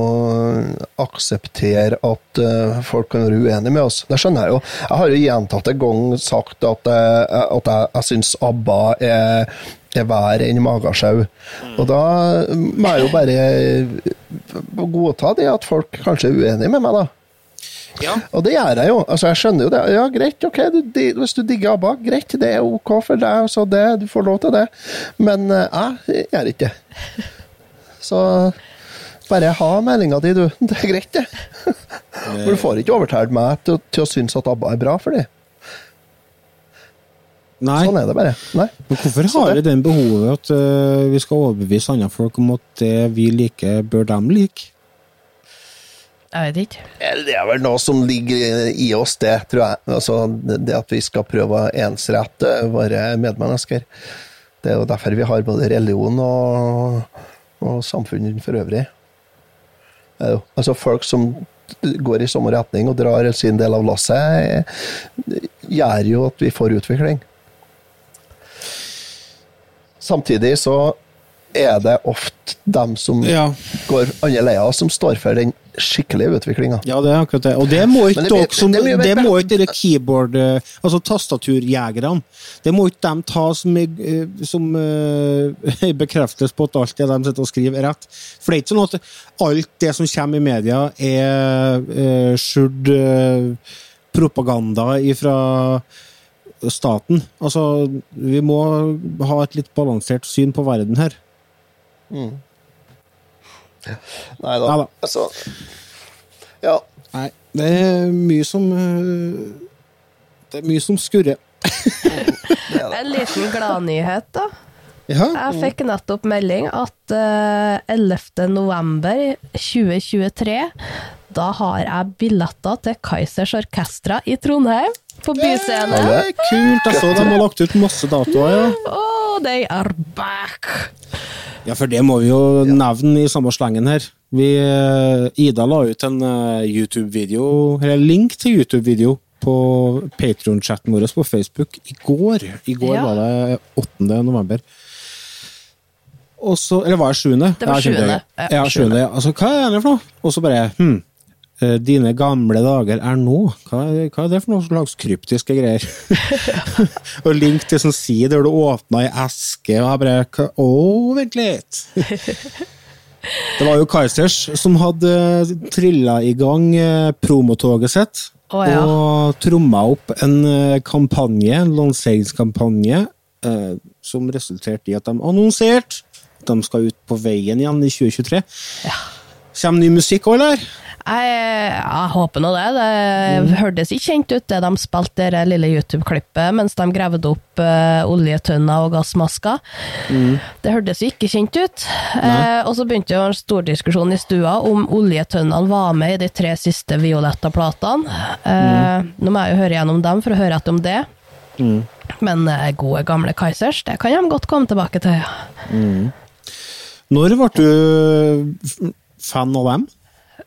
akseptere at uh, folk kan være uenige med oss. Det skjønner jeg jo. Jeg har jo gjentatte ganger sagt at, uh, at jeg, jeg syns ABBA er, er verre enn Magasjau. Og da må jeg jo bare godta det at folk kanskje er uenige med meg, da. Og det gjør jeg jo. Altså, jeg skjønner jo det. Ja, greit, ok, du, de, hvis du digger ABBA, greit, det er ok for deg, så det, du får lov til det. Men jeg gjør ikke det. Så bare ha meldinga di, du. [LAUGHS] Det er greit, det. For du får ikke overtalt meg til, til å synes at ABBA er bra for dem. Nei, Sånn er det bare. Nei. men hvorfor har det- vi den behovet at uh, vi skal overbevise andre folk om at det vi liker, bør dem like? Jeg vet ikke. Det er vel noe som ligger i oss, det, tror jeg. Altså, det det at vi skal prøve å ensrette våre medmennesker. Det er jo derfor vi har både religion og, og samfunnet for øvrig. Altså Folk som går i samme retning og drar sin del av lasset, eh, gjør jo at vi får utvikling. Samtidig så er det ofte dem som Ja. går andre leia, som står for den skikkelige utviklinga. Ja, det er akkurat det. Og det må ikke dere som det Det må ikke dere keyboard... eh, Altså tastaturjegerne. Det må ikke de ta som, eh, som [LAUGHS] uh, bekreftes på at alt det de sitter og skriver, er rett. For det er ikke sånn at alt det som kommer i media, er uh, skjult uh, propaganda ifra staten. Altså, vi må ha et litt balansert syn på verden her. Nei da. Ja. Altså, ja. Nei, det er mye som eh, Det er mye som skurrer. [LAUGHS] En liten gladnyhet, da. Ja. Jeg fikk nettopp melding at eh, 11. november 2023, da har jeg billetter til Kaizers Orkestra i Trondheim, på byscenen. Det er kult. Jeg så de har lagt ut masse datoer. Ja. Oh, they are back! Ja, for det må vi jo nevne i samme slengen her. Vi, eh, Ida la ut en eh, YouTube-video, eller link til YouTube-video, på Patrion-chatten vår på Facebook i går. I går Ja. var det 8. november. Og så, eller var det 7.? Det var Ja, 7.. Ja, Ja, 7. Altså, hva er det for noe? Og så bare hm, eh, Dine gamle dager er nå. Hva, hva er det for noe slags kryptiske greier? [LAUGHS] og link til sånn side der du åpna ei eske, og jeg bare Å, vent litt! Det var jo Kaizers som hadde trilla i gang eh, promotoget sitt. Oh, ja. Og tromma opp en eh, kampanje, en lanseringskampanje, eh, som resulterte i at de annonserte at de skal ut på veien igjen i 2023. Kommer ny musikk òg, eller? Jeg, jeg håper nå det. Det hørtes ikke kjent ut, det de spilte det lille YouTube-klippet mens de gravde opp uh, oljetønner og gassmasker. Det hørtes ikke kjent ut. Uh, og så begynte jo en stor diskusjon i stua om oljetønnene var med i de tre siste violetta platene. Eh, Nå må jeg jo høre gjennom dem for å høre etter om det. Men eh, gode, gamle Kaizers, det kan de godt komme tilbake til. Når ble du fan av dem?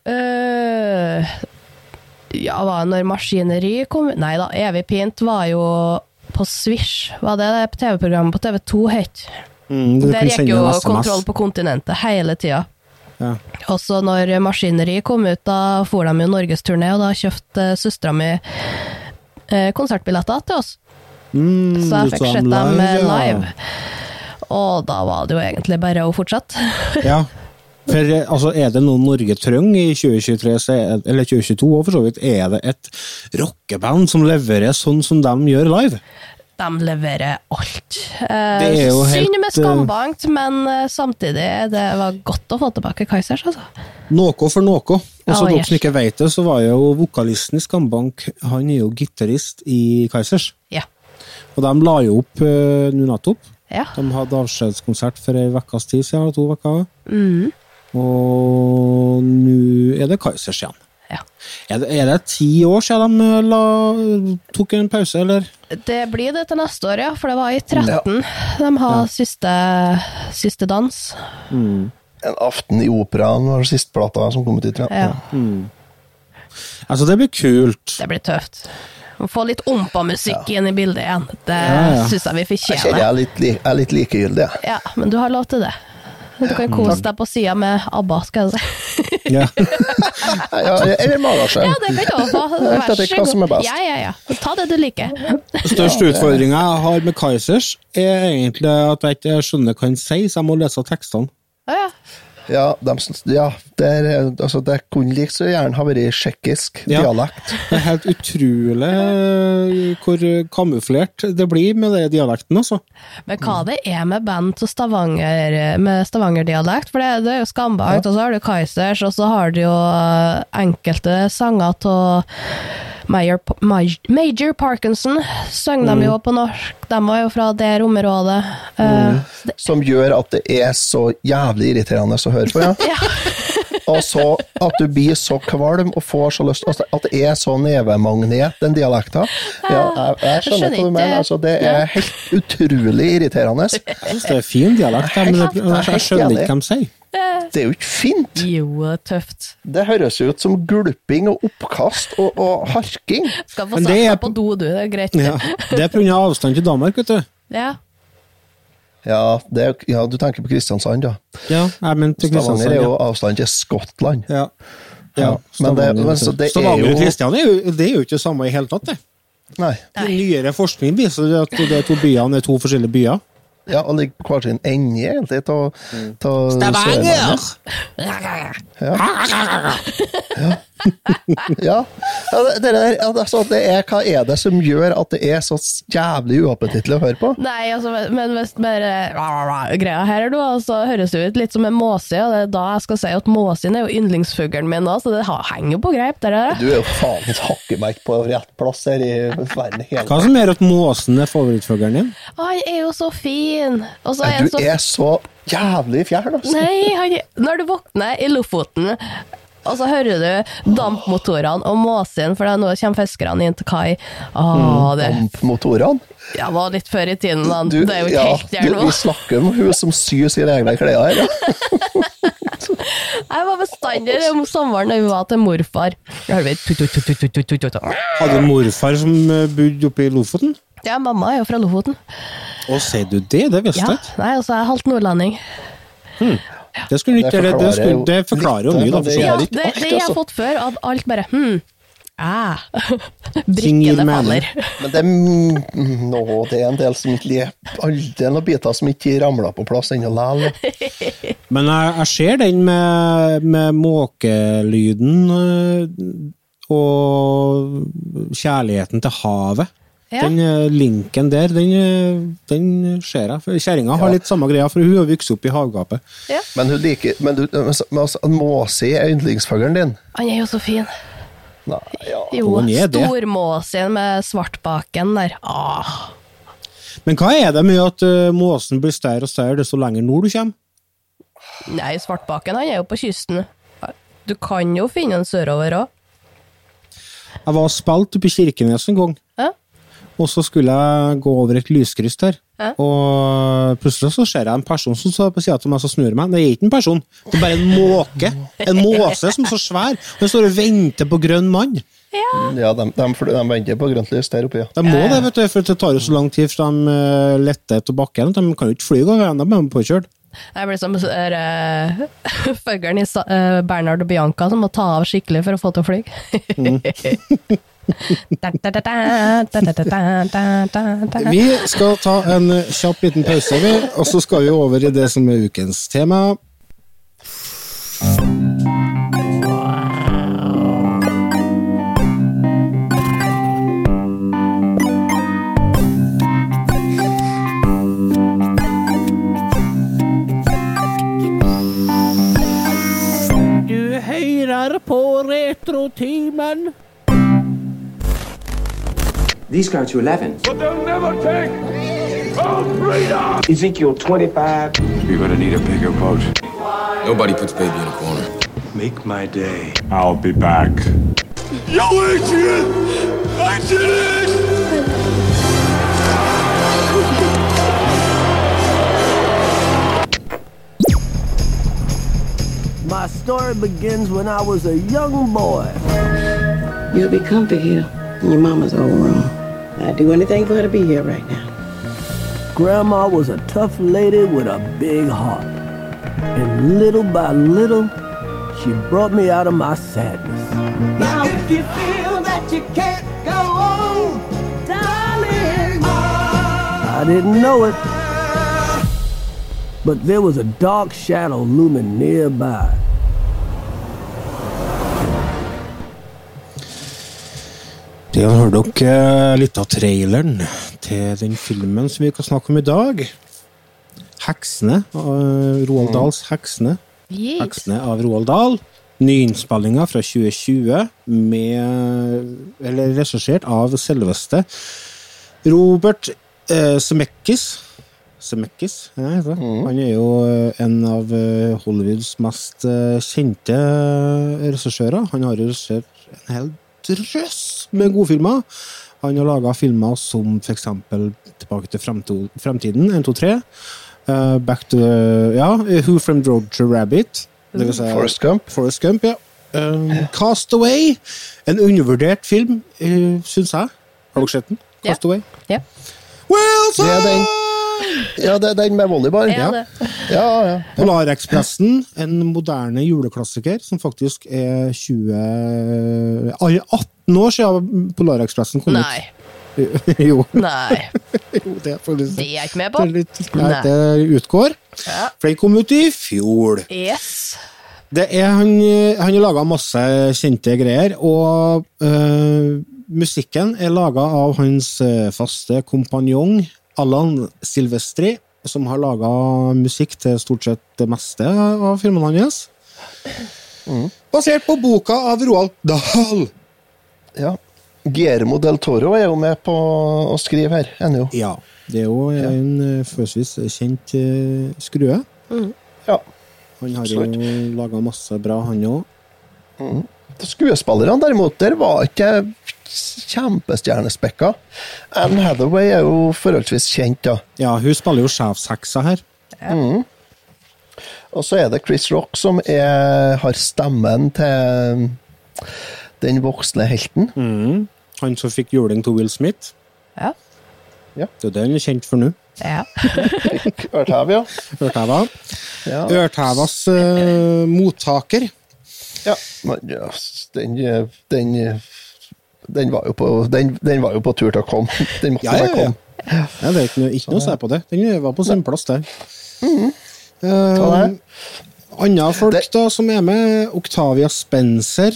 Øh, ja, var det når Maskineri kom Nei da, Evig pint var jo på Swish. Var det det TV-programmet på TV2 het? Mm, Der gikk jo. Kontroll på kontinentet hele tida. Ja. Og så når Maskineri kom ut, da for de jo norgesturné, og da kjøpte søstera mi eh, konsertbilletter til oss. Mm, Så jeg fikk sett dem eh, ja. live. Og da var det jo egentlig bare å fortsette. Ja. [LAUGHS] For eh, altså, er det noe Norge trenger i 2023, er, eller 2022 og for så vidt, er det et rockeband som leverer sånn som de gjør live. De leverer alt. Eh, Synd med eh, skambankt, men eh, samtidig det var godt å få tilbake Kaizers, altså. Noe for noe. Og så Ja, dere som ikke vet det, så var jo vokalisten i Skambank Han er jo gitarist i Kaizers. Ja. Og de la jo opp uh, nå nettopp. ja. De hadde avskjedskonsert for ei ukes tid siden, to uker. Mm. Og nå er det Kaizers igjen. ja. Er det, er det ti år siden de eh, la, tok en pause, eller? Det blir det til neste år, ja, for det var i 13 de har siste, siste dans. En aften i operaen var den siste plata som kom ut i 13. Ja, Altså, det blir kult. det blir tøft. Få litt ompa-musikk inn i bildet igjen. Det Ja, ja. syns jeg vi Jeg fortjener. jeg er litt, li- jeg er litt likegyldig. jeg. Ja, men du har lov til det. Du kan kose deg på sida med ABBA, skal jeg si. Ja. [LAUGHS] Ja, eller Magasjø. Ja, det kan du også få. Vær så god. Ja, ja, ja. Ta det du liker. Største utfordringa jeg har med Kaizers, er egentlig at jeg ikke skjønner hva han sier, så jeg må lese tekstene. Ja, ja. Ja, de, ja det, er, altså, det kunne like så gjerne ha vært tsjekkisk Ja. dialekt. Det er helt utrolig hvor kamuflert det blir med den dialekten, altså. Men hva det er med band til Stavanger med Stavanger-dialekt? For det, det er jo Skambankt, og så har du Kaizers, og så har du jo eh, enkelte sanger av Major, Major, Major Parkinson. Søng de jo på norsk. De var jo fra det området. Mm. Uh, Som gjør at det er så jævlig irriterende å høre på. Ja. [LAUGHS] [LAUGHS] Og så at du blir så kvalm og får så lyst altså, At det er så nevemagnet, den dialekten. Ja, jeg, jeg skjønner hva du mener. Altså, det er helt utrolig irriterende. Jeg syns det er fin dialekt, men jeg, jeg skjønner ikke hva de sier. Det er jo ikke fint. jo, tøft. Det høres jo ut som gulping og oppkast og, og harking. Skal få Men satt er deg på do, du. Det er greit. Ja. Det er pga. avstand til Danmark, vet du. Ja. Ja, det, er- ja, du tenker på Kristiansand, ja. Ja, jeg mente Stavanger Kristiansand. er jo avstand til Skottland. Ja. Ja, men det- men så det er Stavanger jo- og er jo, det er jo ikke det samme i hele tatt, det. Nei. Nyere forskning viser at de to byene er to forskjellige byer. Ja, og ligger hver sin ende, egentlig, av Mm. Sørlandet. Ja. [LAUGHS] [LAUGHS] ja. ja det, det, der, altså, det er, hva er det som gjør at det er så jævlig uappetittlig å høre på? Nei, altså, men hvis bare greia her er nå, så høres det ut litt som en måse, og det er da jeg skal si at måsen er jo yndlingsfuglen min òg, så det henger jo på greip, det der. Du er jo faen et hakkemerk på rett plass her i verden. Hele. Hva som gjør at måsen er favorittfuglen din? Å, Han er jo så fin! Og så er Du så er så jævlig fjern, altså. Nei, han, når du våkner i Lofoten, og så hører du dampmotorene og måsen, for nå kommer fiskerne inn til kai. Åh, det Dampmotorene. ja, var litt før i tiden, da. Du, det er jo ikke ja, helt der du, nå. vi snakker om hun som syr sine egne klær her. Ja. [LAUGHS] Jeg var bestandig om sommeren da vi var til morfar. Hadde morfar som eh, bodde oppe i Lofoten? Ja, mamma er jo fra Lofoten. Å, sier du det? Det visste Ja, jeg ikke. nei, altså, jeg er halvt nordlending. Det, skulle det, det, det, skulle, det forklarer jo mye, da. det For så Ja, det, det jeg har altså. fått før, at alt bare hm, ah. [LAUGHS] Brikkene faller. [LAUGHS] Men det nå, det er en del som ikke. Er noen biter som ikke ramler på plass ennå likevel. [LAUGHS] Men jeg, jeg ser den med, med måkelyden øh, og kjærligheten til havet. Ja. Den øh, linken der, den, øh, den ser jeg. Kjerringa har litt samme greia, for hun har vokst opp i havgapet. Men hun liker Men, du, men altså, måse er yndlingsfuglen din? Han er jo så fin. Nei, ja. Jo, stormåsen med svartbaken der. Ah. Men hva er det med at uh, måsen blir større og større desto lenger nord du kommer? Nei, svartbaken han er jo på kysten. Du kan jo finne den sørover òg. Jeg var og spilte oppe i Kirkenes en gang. Ja. Og så skulle jeg gå over et lyskryss der. Ja. Og plutselig så ser jeg en person som står på sida av meg, og snur meg. Det er ikke en person, det er bare en måke. En måse som er så svær. Den står og venter på grønn mann. Ja, de, de, de, de venter på grønt lys der oppe, ja. De må det, vet du, for det tar jo så lang tid fra de eh, letter etter bakken. De kan jo ikke fly over veien, de er påkjørt. Jeg blir som [LAUGHS] uh, fuglen i eh, Bernhard og Bianca som må ta av skikkelig for å få til å fly. [LAUGHS] Vi skal ta en eh, kjapp liten pause, vi, og så skal vi over i det som er ukens tema. Du hører på Retrotimen. These go to 11. But they'll never take our freedom! Ezekiel 25. You're gonna need a bigger boat. Nobody puts baby in a corner. Make my day. I'll be back. Yo, Adrian! I did it! My story begins when I was a young boy. You'll be comfy here in your mama's old room. I'd do anything for her to be here right now. Grandma was a tough lady with a big heart. And little by little, she brought me out of my sadness. Now, if you feel that you can't go on, darling, I didn't know it. But there was a dark shadow looming nearby. Det har dere litt av traileren til den filmen som vi kan snakke om i dag. 'Heksene'. eh, Roald Dahls 'Heksene'. Yes. 'Heksene' av Roald Dahl. Nyinnspillinga fra 2020, med, eller regissert av selveste Robert eh, Zemeckis. Zemeckis, ja, heter det. Han er jo eh, en av eh, Hollywoods mest eh, kjente eh, regissører. Han har regissert en hel drøss med gode filmer. Han har laga filmer som f.eks. Tilbake til fremtiden, 1, 2, 3. Uh, Back to Ja, Who Framed Roger Rabbit. Det vil si, Forrest Gump. Forrest Gump, ja. Um, Cast Away. En undervurdert film, uh, syns jeg. Har dere sett den? Cast Cast Away? Ja. Wilson! Ja, det er den med volleyball. Ja, Ja, det. ja. ja. Polarekspressen, en moderne juleklassiker som faktisk er 20 ah, 18 år siden Polarekspressen kom Nei. ut. [LAUGHS] jo. Nei. [LAUGHS] jo, det er Det er jeg ikke med på. Det er litt, nei, det utgår. Ja. For den kom ut i fjor. Yes. Det er, han, han har laga masse kjente greier, og øh, musikken er laga av hans øh, faste kompanjong Allan Silvestri, som har laga musikk til stort sett det meste av filmene hans. Basert på boka av Roald Dahl. ja. Guillermo del Toro er jo med på å skrive her, ennå. Ja, det er jo en øh, forholdsvis kjent skrue. skrue. Ja. Han har Absolutt. jo laga masse bra, han òg. Skuespillerne derimot, der var ikke kjempestjernespekka. Anne Hathaway er jo forholdsvis kjent, da. Ja, hun spiller jo sjefsheksa her. Mm. Og så er det Chris Rock som er, har stemmen til den voksne helten. Mm. Han som fikk juling til Will Smith. Ja. Det er det han er kjent for nå. Ja. [LAUGHS] Ørtev, ja. Ja. Ørtevas uh, mottaker. Ja, men, den, den, den, var jo på, den, den var jo på tur til å komme. [LAUGHS] Den måtte Ja, ja, ja. komme. Ja, det er ikke, ikke noe å si på det. Den var på sin plass der. Mm -hmm. det. Andre folk da som er med, Octavia Spencer.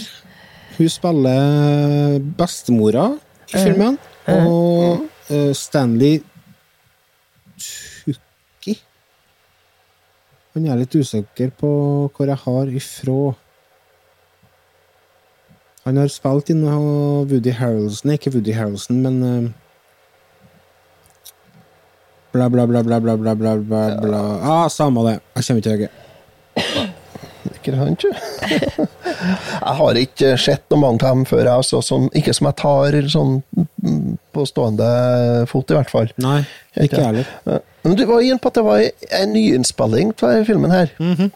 Hun spiller bestemora i filmen. Og uh, Stanley Tukki Han er litt usikker på hvor jeg har ifra. Han har spilt inn av Woody Harrelson, ikke Woody Harrelson, men eh, Bla, bla, bla, bla, bla, bla, bla, bla, bla. Ah, Samme det. Jeg kommer ikke til huske. Ikke han, ikke? jeg har ikke sett noe mange av dem før, jeg, altså, som, ikke som jeg tar sånn mm, på stående fot, i hvert fall. Nei, ikke jeg heller. Men du var inne på at det var en nyinnspilling av filmen her. Mhm.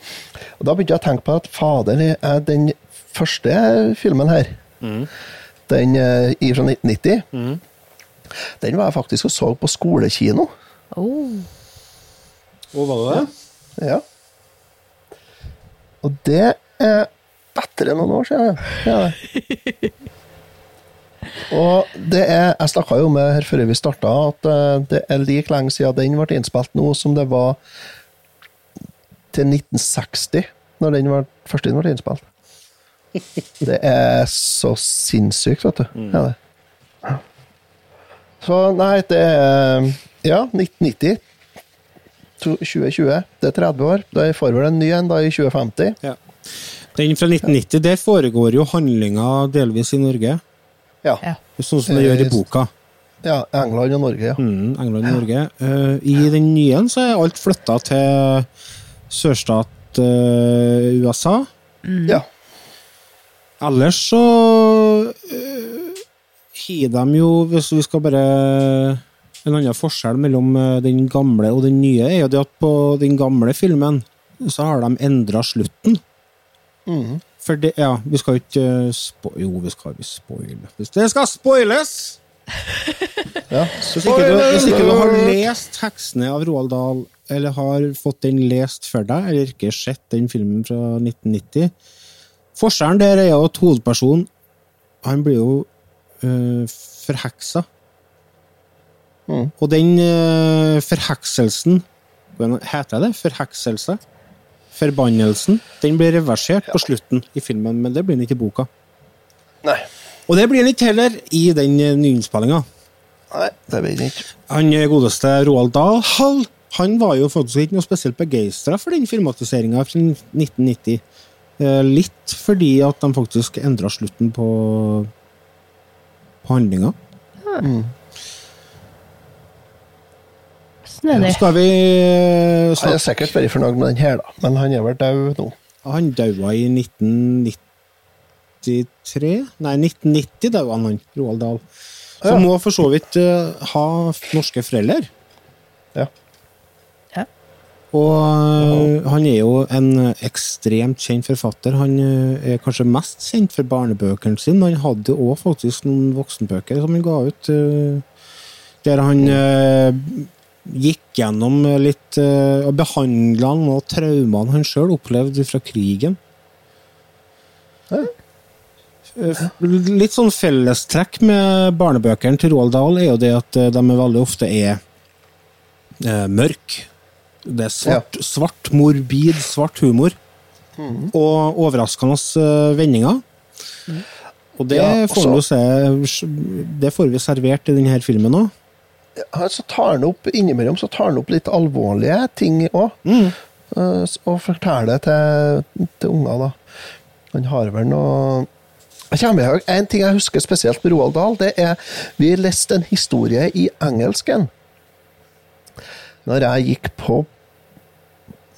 Og da begynte jeg å tenke på at fader, er den første filmen her, mm. den eh, i fra 1990, den var jeg faktisk og så på skolekino. Oh. Hvor var det det? Ja. Og det er bedre enn noen år siden. Ja. Og det er Jeg snakka jo med her før vi starta, at eh, det er like lenge siden den ble innspilt nå som det var til 1960, når den var, første den ble innspilt. [LAUGHS] Det er så sinnssykt, vet du. Ja, det. Så nei, det er Ja, 1990. 2020. Det er 30 år. Da får vel en ny en da i 2050. Ja. Den fra 1990, der foregår jo handlinga delvis i Norge. Ja. Sånn som det gjør i boka. Ja, England og Norge, ja. Mm, England og Norge. Uh, I den nye så er alt flytta til sørstat uh, USA. Ja. Ellers så har de jo, hvis vi skal bare En annen forskjell mellom eh, den gamle og den nye er jo det at på den gamle filmen så har de endra slutten. Mm. For det, ja, vi skal ikke eh, spo Jo, vi skal jo spoile. Hvis det skal spoiles! [LAUGHS] Ja. Hvis ikke, du, hvis ikke du har lest 'Heksene' av Roald Dahl, eller har fått den lest for deg, eller ikke sett den filmen fra 1990 Forskjellen der er jo at hovedpersonen Han blir jo øh, forheksa. Mm. Og den øh, forhekselsen heter det? Forhekselse? Forbannelsen. Den blir reversert på slutten i filmen, men det blir den ikke i boka. Nei. Og det blir den ikke heller i den øh, nyinnspillinga. Nei, det blir ikke. Han godeste Roald Dahl Hall, han var jo faktisk ikke noe spesielt begeistra for den filmatiseringa fra 1990. Eh, Litt fordi at de faktisk endra slutten på, på handlinga. Mm. Snedig. Skal vi snakke Han er sikkert veldig fornøyd med den her, da. Men han er vel død nå. Han daua i 1993 Nei, 1990 daua han, Roald Dahl. Som Ja. må for så vidt uh, ha norske foreldre. Ja. Og øh, han er jo en ekstremt kjent forfatter. Han øh, er kanskje mest kjent for barnebøkene sine, men han hadde òg faktisk noen voksenbøker som han ga ut. øh, der han gikk gjennom litt eh, og behandla noen av traumene han sjøl opplevde fra krigen. Eh, Litt sånn fellestrekk med barnebøkene til Roald Dahl er jo det at eh, de veldig ofte er eh, mørke. Det er svart, svart, morbid, svart humor. Og overraskende vendinger. vendinger. Og det, Ja, får vi også- se Det får vi servert i denne filmen òg. Her så tar han opp, Innimellom så tar han opp litt alvorlige ting òg. Og forteller til, til unger, da. Han har vel noe jeg En ting jeg husker spesielt med Roald Dahl, det er vi leste en historie i engelsken. Når jeg gikk på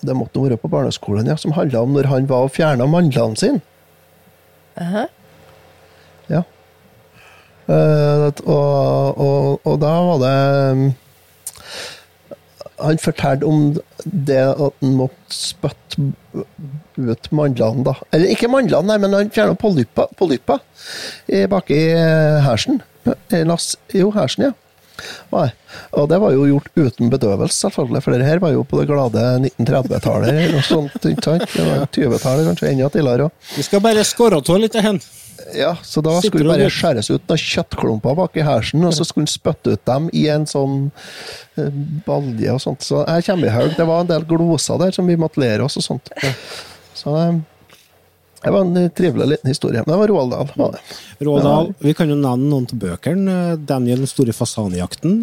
Det måtte være på barneskolen, ja, som handla om når han var og fjerna mandlene sine. Ja. Uh, og, og, og da var det mm, Han fortalte om det at han måtte spytte ut mandlene, da. Eller ikke mandlene, nei, men han fjerna polypper, baki hersen. Eh, jo, hersen, ja. Nei. Og det var jo gjort uten bedøvelse, selvfølgelig, for det her var jo på det glade 1930-tallet. og sånt, ikke sant? Det var 20-tallet, kanskje enda tidligere òg. Vi skal bare skåre av litt hen. Ja, så da skulle det bare skjæres ut noen kjøttklumper bak i hersen, og så skulle en spytte ut dem i en sånn eh, balje og sånt. Så jeg kommer i haug. Det var en del gloser der som vi måtte lære oss og sånt. Så eh, det var en eh, trivelig liten historie. Men det var Roald Dahl. var det. Roald Dahl, vi kan jo nevne noen av bøkene. Daniel den store fasanjakten.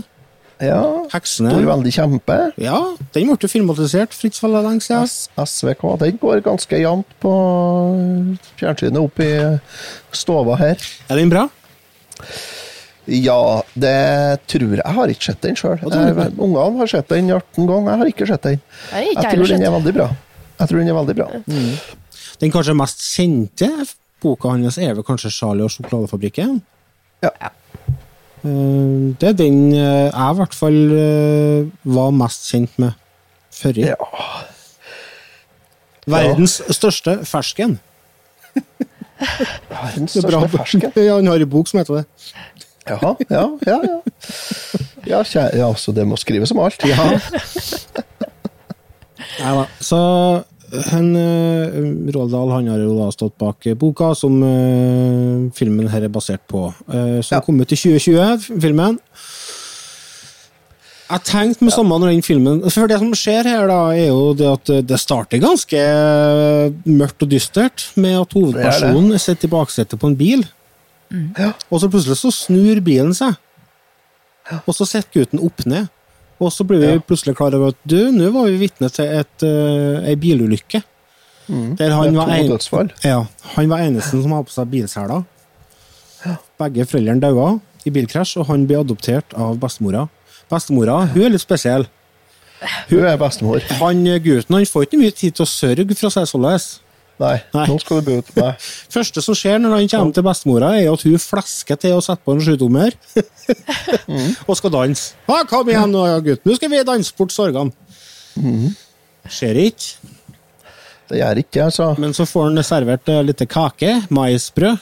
Ja. Heksene. Stor veldig kjempe. Ja, den ble jo filmatisert Fritz veldig lenge siden. SVK. Den går ganske jevnt på eh, fjernsynet opp i stova her. Er den bra? Ja, det tror jeg. Jeg har ikke sett den sjøl. Ungene har sett den 18 ganger. Jeg har ikke sett den. Jeg Jeg tror den er veldig bra. Jeg tror den er veldig bra. Den kanskje mest kjente boka hans er vel kanskje 'Charlie og sjokoladefabrikken'? Ja. Eh, Det er den eh, jeg i hvert fall eh, var mest kjent med før. Ja. Verdens største fersken. Verdens er største fersken. Ja, han har en bok som heter det. Jaha, ja, ja, ja. Ja, kjære, ja, så det må skrives om alt. Ja. [LAUGHS] Neida. Så han, eh, Roald Dahl han har jo da stått bak boka som uh, filmen her er basert på. Uh, som kom ut i 2020, filmen. Jeg tenkte med samme når den filmen For det som skjer her, da, er jo det at det starter ganske mørkt og dystert, med at hovedpersonen sitter i baksetet på en bil. Og så plutselig så snur bilen seg. Og så sitter gutten opp ned. Og så blir vi plutselig klar over at du, nå var vi vitne til et, uh, ei bilulykke. Der han var, en, ja, han var eneste som hadde på seg bilseler. Begge foreldrene daua i bilkrasj, og han ble adoptert av bestemora. Bestemora hun er litt spesiell. Hun er bestemor. Han eh, gutten han får ikke mye tid til å sørge, for å si således. Nei, nå skal du bo ute med første som skjer når han kommer til bestemora, er at hun flesker til å sette på en sjutommer [LAUGHS] og skal danse. Ah, 'Kom igjen nå, gutt, nå skal vi danse bort sorgene'. Skjer ikke. Det gjør ikke altså. Men så får han servert eh, litt kake, maisbrød,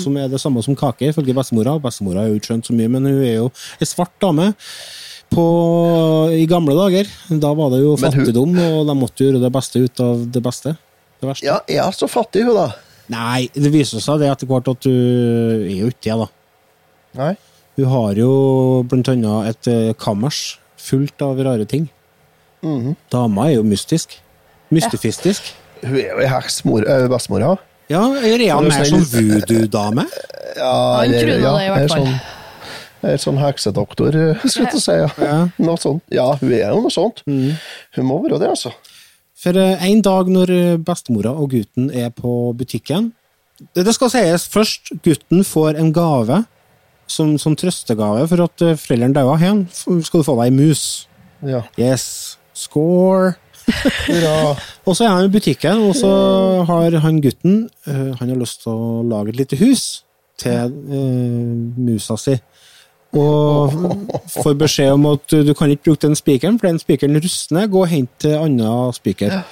som er det samme som kake, ifølge bestemora. Bestemora har jo ikke skjønt så mye, men hun er jo ei svart dame. På, I gamle dager, da var det jo Men hun- fattigdom, og de måtte gjøre det beste ut av det beste. Det verste. Ja, er hun så fattig, hun, da? Nei, det viser seg det etter hvert at hun er jo ikke det, da. Nei. Hun har jo blant annet et eh, kammers fullt av rare ting. Mhm. Dama er jo mystisk. Mystifistisk. Hun er jo ei heks, øh, bestemora. Ja, er Rea Hun er mer sånn voodoo-dame? Ja, Han eller- tror ja, det, i hvert er fall. Sånn, er sånn heksedoktor, skulle jeg til å si. Ja. Noe sånt. Ja, hun er jo noe sånt. Hun må være det, altså. For eh, en dag når eh, bestemora og gutten er på butikken Det, skal sies først, gutten får en gave som, som trøstegave for at eh, foreldrene daua. Her skal du få deg ei mus. Ja. Yes. Score. [LAUGHS] Og så er han i butikken, og så har han gutten Han har lyst til å lage et lite hus til uh, musa si. Og får beskjed om at du kan ikke bruke den spikeren, for den spikeren rustner. Gå og hent en annen spiker.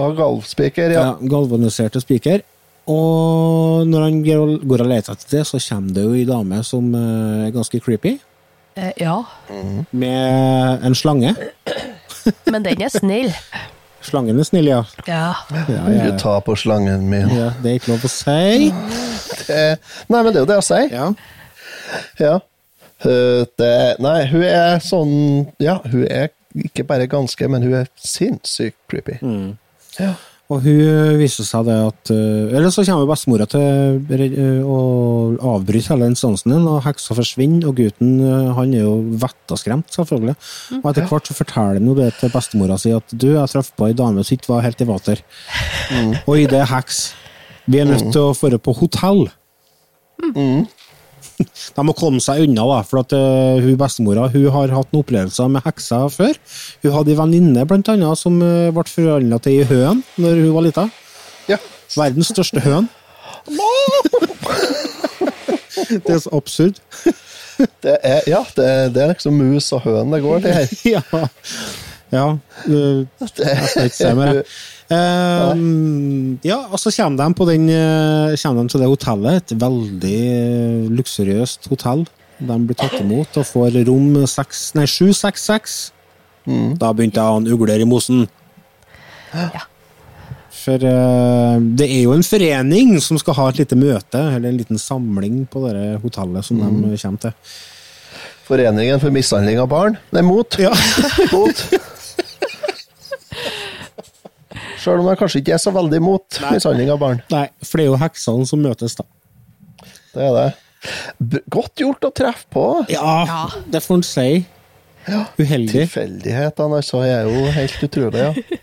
Og galvspiker, ja. Ja, galvaniserte spiker. Og når han går og- leter etter det, så kommer det jo ei dame som eh, er ganske creepy. Eh, ja, med en slange. men den er snill. Slangen er snill, ja. Ja. ja, ja. Du tar på slangen min. ja. Det er ikke lov å si. Det, nei, men det er jo det jeg sier. Ja. Ja. Eh, Det, nei, hun er sånn Ja, hun er ikke bare ganske, men hun er sinnssykt creepy. Ja. Og hun viser seg det at eh, Eller så kommer bestemora til eh, å avbryte hele instansen din, og heksa forsvinner, og gutten eh, han er jo vettaskremt, selvfølgelig. Og etter hvert så forteller han jo det til bestemora si at du, jeg traff på ei dame som ikke var helt i vater. Og i det heks. Vi er nødt til å dra på hotell. [LAUGHS] De må komme seg unna, da, for at uh, hun bestemora hun har hatt noen opplevelser med hekser før. Hun hadde en venninne blant annet, som uh, ble forhandla til ei høn når hun var lita. Ja. Verdens største høn. [LAUGHS] Det er så absurd. [LAUGHS] Det er, ja, det, det er liksom mus og høn det går til her. ja. ja. Uh, Jeg skal ikke se mer, jeg. Eh, ja, og så kommer de på den eh, kommer de til det hotellet. Et veldig eh, luksuriøst hotell. De blir tatt imot og får rom 6, nei, 766. Da begynte jeg å ha ugler i mosen. Ja. For uh, det er jo en forening som skal ha et lite møte, eller en liten samling på det hotellet som de kommer til. Foreningen for mishandling av barn. Nei, mot. Ja. mot. [LAUGHS] Sjøl om jeg kanskje ikke er så veldig imot mishandling av barn. Nei, for det er jo heksene som møtes, da. Det er det. B godt gjort å treffe på. Ja, det får en si. Uheldig. Tilfeldighetene altså, er jo helt utrolig, ja.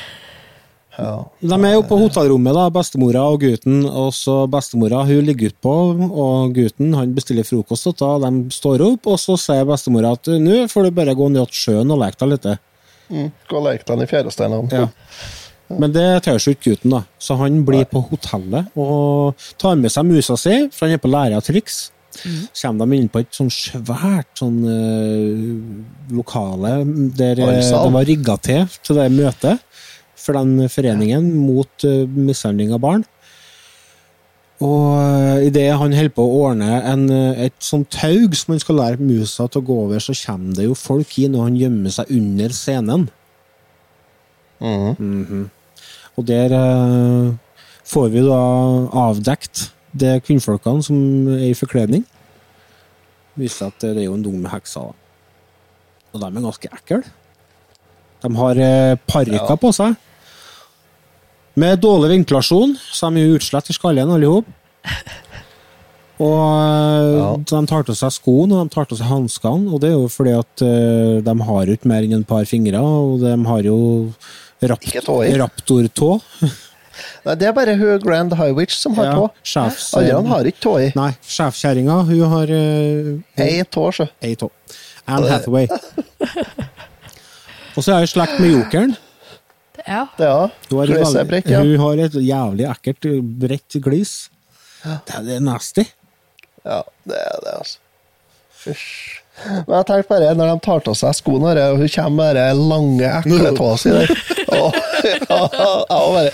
[LAUGHS] ja. De er jo på hotellrommet, da, bestemora og gutten. Og så bestemora hun ligger utpå, og gutten han bestiller frokost. Og da de står opp, og så sier bestemora at nå får du bare gå ned til sjøen og leke deg litt. Mm. Gå og leke deg i fjæresteinene. Ja. Men det tør seg ikke gutten, da. Så han blir på hotellet og tar med seg musa si, for han er på lære av triks. Så kommer de inn på et sånn svært sånn uh, lokale der eh, det var rigga til til det møtet for den foreningen mot uh, mishandling av barn. Og idet han holder på å ordne en, et sånt taug som han skal lære musa til å gå over, så kommer det jo folk inn, og han gjemmer seg under scenen. Mhm. Og der eh, får vi da avdekt det kvinnfolkene som er i forkledning. Viser at det er jo en dum med hekser. Og de er ganske ekle. De har uh, parykker på seg. Med dårlig ventilasjon, så de er utslett i skallen alle sammen. [LAUGHS] Og ja. de tar til seg skoene og de tar til seg hanskene, og det er jo fordi at eh, de har ikke mer enn et par fingre, og de har jo rapt Ikke tåer. raptortå. [LAUGHS] Nei, det er bare hun Grand High Witch som har Ja, tå. sjefs- Alle andre har ikke tå i. Nei, sjefkjerringa, hun har uh, Ei tå, sjø. Ei tå. Anne Hathaway. [LAUGHS] Og så er hun i slekt med jokeren. Ja. Det er Hun har, et ja. hun har et jævlig ekkelt, bredt glis. Det det er nasty. Ja, det er det, altså. Fysj. Men jeg tenkte bare, når de tar til seg skoene, og hun kommer med de lange, ekle [LAUGHS] tåa si der ja, Jeg bare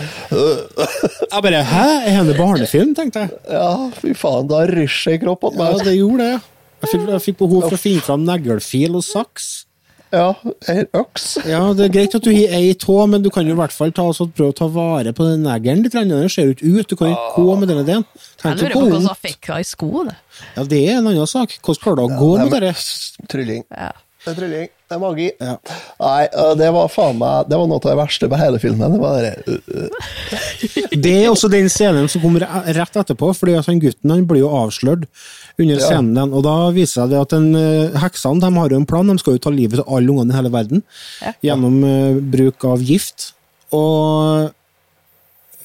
Jeg bare Hæ, er det barnefilm, tenkte jeg. Ja, fy faen, da rysjer kroppen på Ja, det gjorde det. Jeg fikk, jeg fikk behov for å finne fram neglefil og saks. Ja, en øks. Ja, Det er greit at du har ei tå, men du kan jo i hvert fall ta, altså, prøve å ta vare på den neglen litt. Den ser jo ikke ut. Du kan ikke gå med denne ideen. Jeg lurer på hvordan hva som fikk henne i skoene. Ja, det er en annen sak. Hvordan klarer du å gå med det? Trylling. Ja. Det er trylling. Det er magi. Ja. Nei, det var faen meg Det var noe av det verste på hele filmen. Det var det. Det er også den scenen som kommer rett etterpå, fordi at han gutten han blir jo avslørt under Ja. scenen. den, Og da viser det seg det at den, eh, heksene de har jo en plan, de skal jo ta livet av alle ungene i hele verden gjennom uh, bruk av gift. Og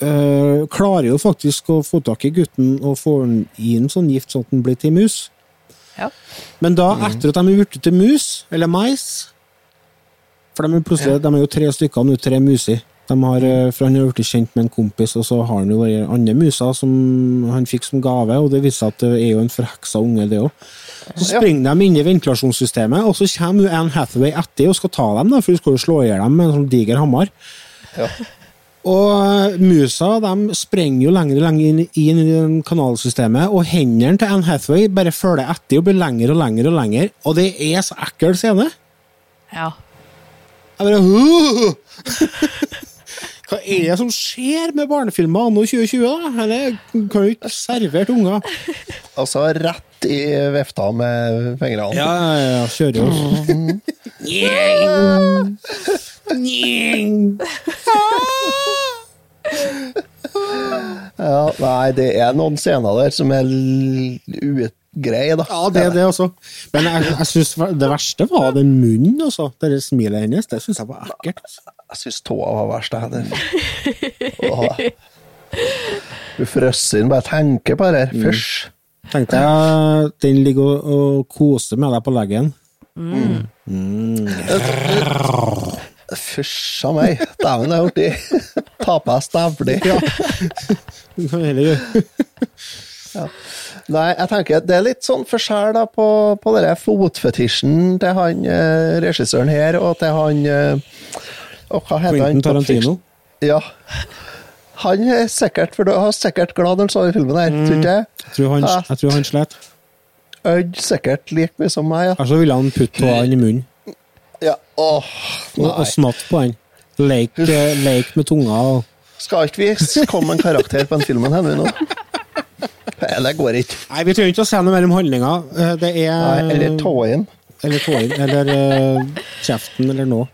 uh, klarer jo faktisk å få tak i gutten og få han i en sånn gift sånn at den blir til mus. Ja. Men da, etter at de er blitt til mus, eller mais For de er, plutselig, de er jo tre stykker nå, tre muser. De har, eh, for han har blitt kjent med en kompis, og så har han jo andre muser som han fikk som gave, og det viser seg at det er jo en forheksa unge, det òg. Så springer de inn i ventilasjonssystemet, og så kommer Anne Hathaway etter og skal ta dem, da, for hun skal jo slå i hjel dem med en sånn diger hammer. Ja. Og musa de sprenger jo lenger og lenger inn, inn i kanalsystemet, og hendene til Anne Hathaway bare følger etter og blir lenger og lenger og lenger, og det er så ekkel scene. Ja. Jeg bare «Åh!» [LAUGHS] Hva er det som skjer med barnefilmer anno 2020, da? Eller kan jo ikke servert unger. Altså rett i vifta med fingrene. Ja, ja, ja, kjører jo. Ja, nei, det er noen scener der som er ugreie, da. Ja, det er det også. Men jeg, jeg synes det verste var den munnen, altså. Det smilet hennes. Det syns jeg var ekkelt. Jeg syns tåa var verst. jeg. Det- Du frøsser inn, bare tenker på det her. Fysj. Tenkte jeg, den ligger og, og koser med deg på leggen. Mm. Mm. Fysj a meg. Dæven, det er artig. Ta på deg stævlig. Ja. Ja. Nei, jeg tenker det er litt sånn forskjell da på, på denne fotfetisjen til han eh, regissøren her, og til han eh, og hva heter han? Quentin Tarantino. Ja. Han er sikkert, for du har sikkert glad når han så den filmen her, tror ikke? Jeg tror han, jeg tror han slet. Øyd sikkert like mye som meg, ja. Og så ville han putte han i munnen ja. Åh, og, og smatte på han. Leik, eh, leik med tunga. Og... Skal ikke vi komme en karakter på den filmen her nå? Nei, Det går ikke. Nei, vi trenger ikke å si noe mer om handlinga. Eh, Det er Nei, eller tåen. Eller tåen, eller eh, kjeften, eller noe.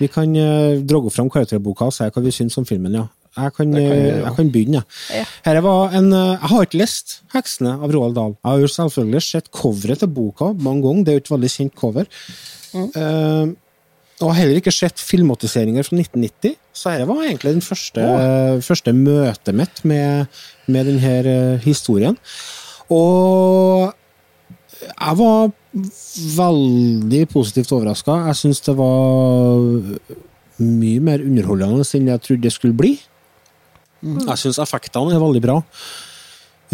Vi kan uh, dra fram karakterboka og si hva vi syns om filmen, ja. Jeg kan, kan eh, jeg kan begynne, ja. Her var en, eh, jeg har ikke lest 'Heksene' av Roald Dahl. Jeg har jo selvfølgelig sett coveret til boka mange ganger. Det er jo et veldig kjent cover. Eh, og har heller ikke sett filmatiseringer fra 1990, så dette var egentlig den første, første møtet mitt med, med denne uh, historien. Og jeg var veldig positivt overraska. Jeg syns det var mye mer underholdende enn jeg trodde det skulle bli. Jeg syns effektene er veldig bra.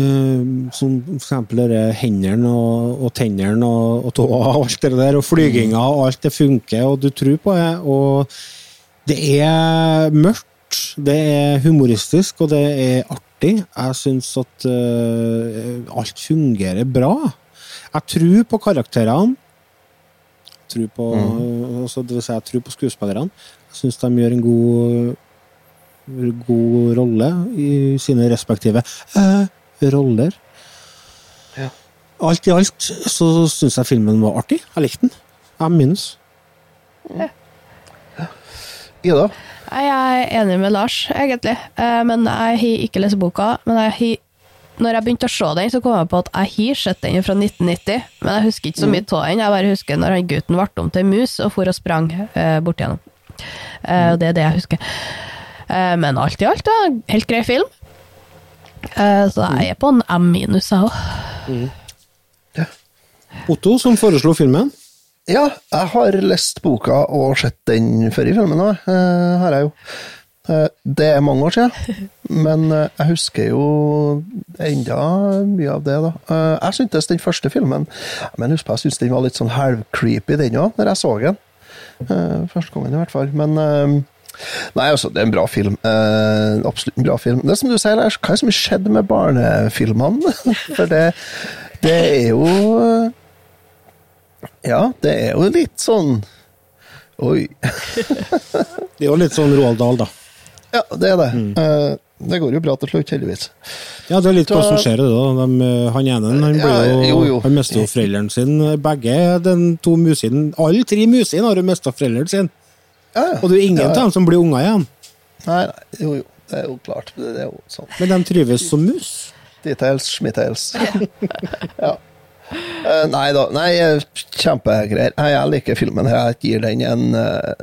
Eh, som for eksempel hendene og, og tennene og, og tåa og alt det der, og flyginga og alt det funker, og du tror på det. Og det er mørkt, det er humoristisk, og det er artig. Jeg syns at uh, alt fungerer bra. Jeg tror på karakterene. Tror på, altså, det vil si, jeg tror på skuespillerne. Jeg syns de gjør en god god rolle i sine respektive eh, roller. Alt i alt så syns jeg filmen var artig. Jeg likte den. Jeg minus. Ida? Jeg er enig med Lars, egentlig. Eh, Men jeg har ikke lest boka. Men jeg har, når jeg begynte å se den, så kom jeg på at jeg har sett den fra 1990. Men jeg husker ikke så mye av den. Jeg bare husker når han gutten ble om til mus og for og sprang eh, bort igjennom. Eh, og det er det jeg husker. Eh, men alt i alt, da, helt grei film. Eh, så jeg er på en M minus, jeg òg. Otto, som foreslo filmen. Ja, jeg har lest boka og sett den før i filmen òg, har jeg jo. Eh, Det er mange år siden, [LAUGHS] men eh, jeg husker jo enda mye av det, da. Eh, Jeg syntes den første filmen Men husk på, jeg syntes den var litt sånn halvcreepy, den òg, når jeg så den. Eh, Første gangen, i hvert fall. Men Nei, altså, det er en bra film. Eh, absolutt en bra film. Det er som du sier, Lars, hva er det som har skjedd med barnefilmene? [LAUGHS] For det, det er jo Ja, det er jo litt sånn Oi. [LAUGHS] Det er jo litt sånn Roald Dahl, da. Ja, det er det. Eh, det går jo bra til slutt, heldigvis. Ja, det er litt hva som skjer, det da. De, eh, han ene han, blir Ja, jo, jo, jo. han mister jo foreldrene sine. Begge den to musene Alle tre musene har jo mista foreldrene sine. Og det er ingen Ja, av ja. dem som blir unger igjen. Nei, nei, jo, jo. Det er jo klart. Det er jo sånn. Men de trives som mus. Details, schmittails. [LAUGHS] ja. Uh, nei da. Nei, kjempegreier. Jeg liker filmen. her. Jeg gir den en uh,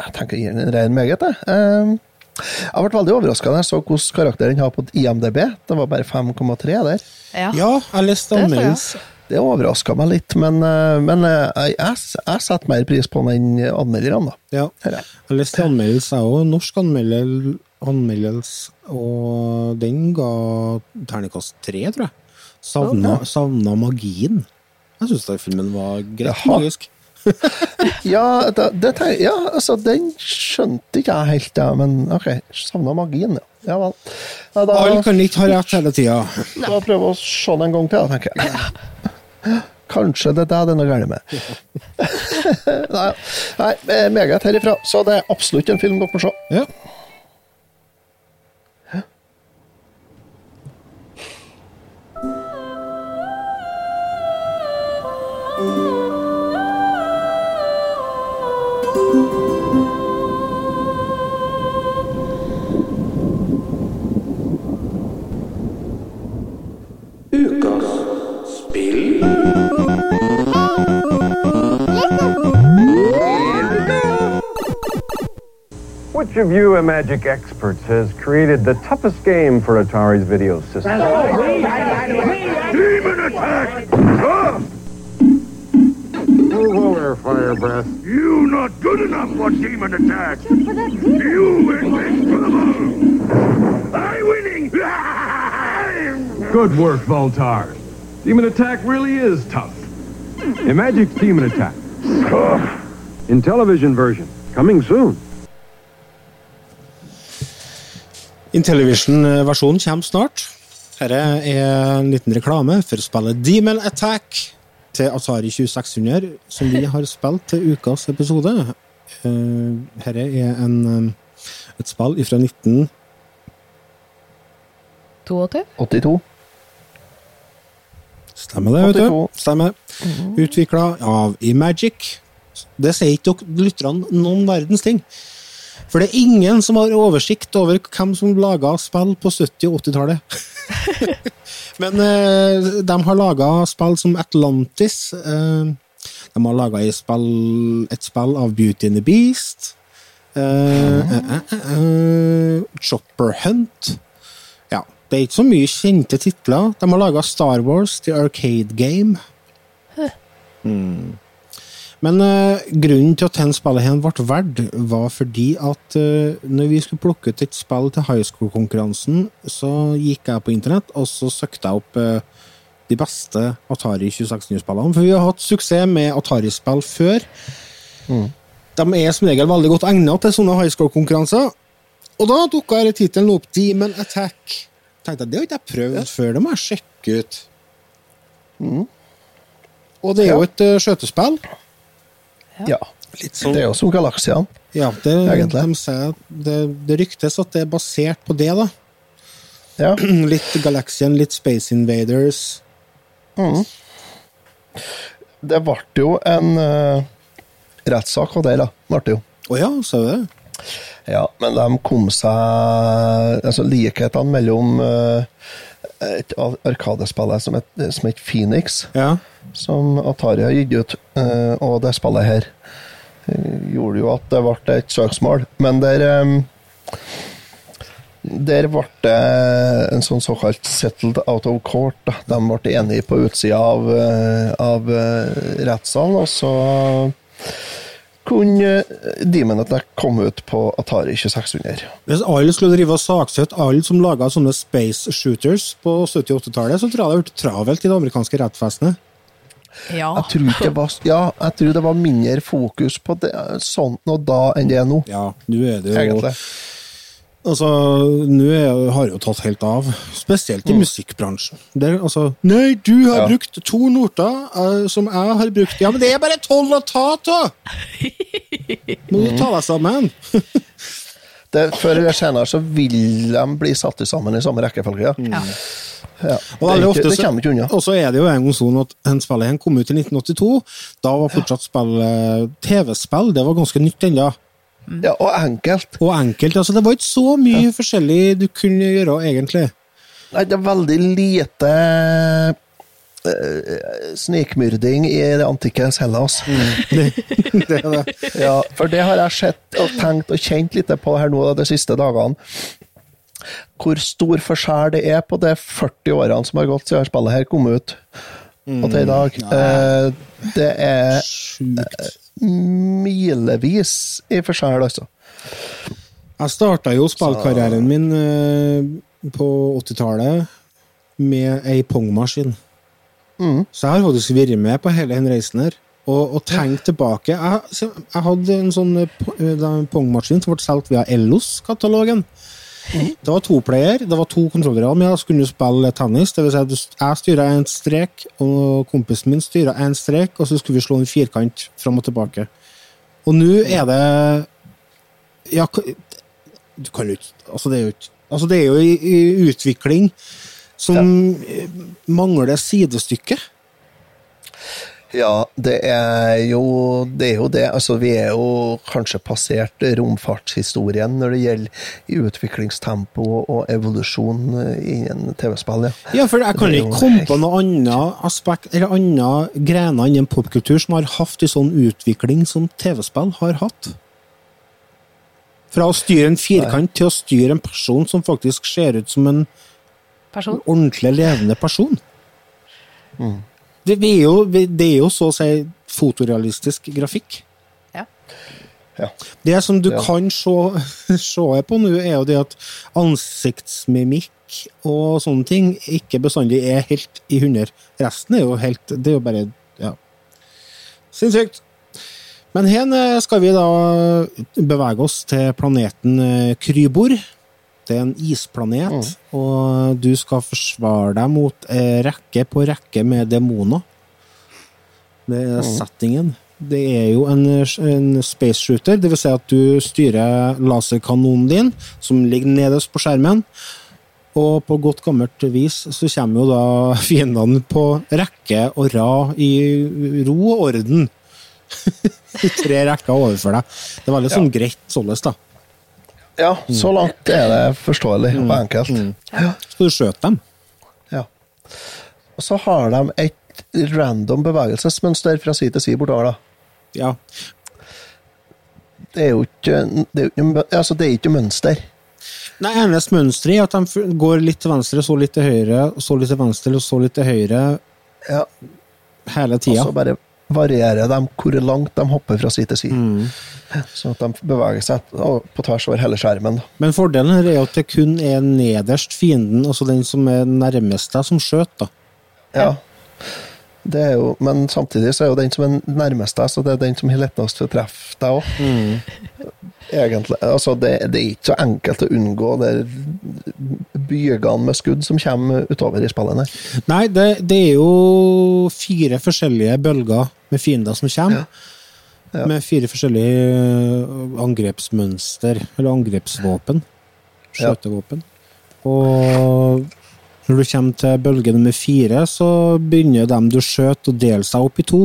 Jeg tenker jeg gir den en ren meget, jeg. Eh, jeg ble veldig overraska da jeg så hvilken karakter den har på IMDb. Det var bare 5,3 der. Ja. jeg leste anmeldelse. Det overraska meg litt, men, eh, men eh, jeg, jeg, jeg setter mer pris på den enn anmelderne, da. Ja. Jeg leste anmeldelse, jeg òg. Norsk anmeldel- anmeldelse, og den ga terningkast tre, tror jeg. Savna, okay. savna magien. Jeg syns filmen var greit Jaha. magisk. [LAUGHS] Ja, da, det ja, altså, den skjønte ikke jeg helt, ja, men ok. Savna magien, ja. Ja vel. Ja, da, Alle kan ikke ha rett hele tida. da prøver jeg å se den en gang til, da, tenker jeg. Kanskje det er det [LAUGHS] det er noe galt med. nei, nei, meget herifra. Så det er absolutt en film dere må se. Ja. Ukas Which of you a Magic experts has created the toughest game for Atari's video system? Demon attack! Whoa there, Fire Breath. You not good enough for demon attack! You invincible! I winning! [LAUGHS] Good work, Voltar. Demon Attack really is tough. Imagic's Demon Attack. In television version. Coming soon. Intellivision-versjonen kommer snart. Dette er en liten reklame for spillet Demon Attack til Atari 2600, som vi har spilt til ukas episode. Eh, Dette er en, eh, et spill fra 19... 82? 82. Stemmer det, vet du. Stemmer. Utvikla av Imagic. Det sier ikke dere lytterne noen verdens ting. For det er ingen som har oversikt over hvem som laga spill på 70- og 80-tallet. [LAUGHS] Men eh, de har laga spill som Atlantis. Eh, de har laga et spill av Beauty and the Beast. Eh, eh, eh, eh, Chopper Hunt. Ja, det er ikke så mye kjente titler. De har laga Star Wars, The Arcade Game. Mm. Men uh, grunnen til at den spillet her ble verdt, var fordi at uh, når vi skulle plukke ut et spill til high school-konkurransen, så gikk jeg på internett og så søkte jeg opp uh, de beste Atari 2600-spillene. For vi har hatt suksess med Atari-spill før. De er som regel veldig godt egnet til sånne high school-konkurranser. Og da dukka tittelen opp, Demon Attack. Tenkte jeg, Det har ikke jeg prøvd før, det må jeg sjekke ut. Og det er jo et uh, skjøtespill. Ja. Litt sånn- Det er jo som Galaxian. Ja, det, Egentlig. de det, det ryktes at det er basert på det, da. Ja. [CLEARS THROAT] litt Galaxian, litt Space Invaders. Mm. Det ble jo en uh, rettssak av det, da. Ble det jo. Å ja, sa du det? Ja, men de kom seg Altså, likhetene mellom uh, et arkadespill som het som het Phoenix, Ja. Som Atari har gitt ut, eh, og det spillet her, eh, gjorde jo at det ble et søksmål. Men der eh, Der ble det en sånn såkalt settled out of court. De ble enige på utsida av, av rettssalen, og så kunne Demon Attack komme ut på Atari 2600. Hvis alle skulle drive og saksøke alle som laga sånne space shooters på 70- og 80-tallet, så tror jeg det hadde vært travelt i det amerikanske rettsvesenet. Ja. Jeg tror, det var, ja, jeg tror det var mindre fokus på det, sånt nå da enn det er nå. Ja, nå er det jo Egentlig. Altså, nå har jeg jo tatt helt av, spesielt i musikkbransjen. Det er altså Nei, du har Ja. brukt to noter uh, som jeg har brukt. Ja, men det er bare tolv å ta av! Må du ta deg sammen? [LAUGHS] Det, før eller senere så vil de bli satt sammen i samme rekkefølge. Ja. Ja. Ja. Og Det, ikke, det kommer ikke unna. Og så er det jo en gang sånn at en spillet igjen kom ut i 1982. Da var fortsatt spill eh, TV-spill det var ganske nytt ennå. Ja, og enkelt. Og enkelt. altså Det var ikke så mye forskjellig du kunne gjøre, egentlig. Nei, det er veldig lite snikmyrding i det antikke Hellas. Det, [LAUGHS] det er det. Ja, for det har jeg sett og tenkt og kjent litt på her nå de siste dagene. Hvor stor forskjell det er på de 40 årene som har gått siden spillet her kom ut, og til i dag. Eh, Det er Sjukt. milevis i forskjell, altså. Jeg starta jo spillkarrieren min eh, på 80-tallet med ei pongmaskin. Mm. Så jeg har faktisk vært med på hele den reisen her. og, og tenk tilbake. Jeg, jeg hadde en sånn eh, eh, pongmaskin som ble solgt via Ellos-katalogen. Det var to player, det var to kontrollere Men jeg skulle spille tennis. Det vil si at jeg styra en strek, og kompisen min styra en strek, og så skulle vi slå en firkant fram og tilbake. Og nå er det Ja, du kan jo ikke Altså, det er jo Altså, det er jo i, i utvikling som ja. mangler sidestykke. Ja, det er jo det. Er jo det. Altså, vi er jo kanskje passert romfartshistorien når det gjelder utviklingstempo og evolusjon eh, innen TV-spill. Ja. Ja, for jeg kan ikke komme på noe annet aspekt eller andre grener innen popkultur som har hatt en sånn utvikling som TV-spill har hatt. Fra å styre en firkant til å styre en person som faktisk ser ut som en Person? ordentlig levende person. Det, vi er jo, vi- det er jo så å si fotorealistisk grafikk. Ja. Ja. Det som du Ja. kan se, [LAUGHS] se på nå, er jo det at ansiktsmimikk og sånne ting ikke bestandig er helt i hundre. Resten er jo helt Det er jo bare Ja. Sinnssykt. Men her skal vi da bevege oss til planeten eh, Krybor. Det er en isplanet, og du skal forsvare deg mot eh, rekke på rekke med demoner. Det er settingen. Det er jo en, en space shooter, det vil si at du styrer laserkanonen din, som ligger nederst på skjermen. Og på godt gammelt vis så kommer jo da [LAUGHS] fiendene på rekke og rad i ro og orden. [LAUGHS] I tre rekker overfor deg. Det er veldig sånn greit således, da. Ja, så langt er det forståelig og enkelt. Ja. Så du skjøt dem? Ja. Og så har de et random bevegelsesmønster fra side til side bortover, da. Ja. Det er jo ikke, det er ikke, altså, det er ikke mønster. Nei, eneste mønsteret er at de går litt til venstre, så litt til høyre, så litt til venstre, og så litt til høyre Ja. hele Og tida. så bare varierer de hvor langt de hopper fra side til side. Sånn at de beveger seg på tvers over hele skjermen. Men fordelen her er jo at det kun er nederst fienden, altså den som er nærmest deg, som skjøter. da. Ja. Er jo, men samtidig så er jo den som er nærmest deg, så det er den som har lettest til å treffe deg òg. Egentlig. Altså, det, det er ikke så enkelt å unngå de bygene med skudd som kommer utover i spillet. Nei. Det, det er jo fire forskjellige bølger med fiender som kommer. Ja. Med fire forskjellige øh, angrepsmønster, eller angrepsvåpen. Ja. Skjøtevåpen. Og når du kommer til bølge nummer fire, så begynner dem du skjøter å dele seg opp i to.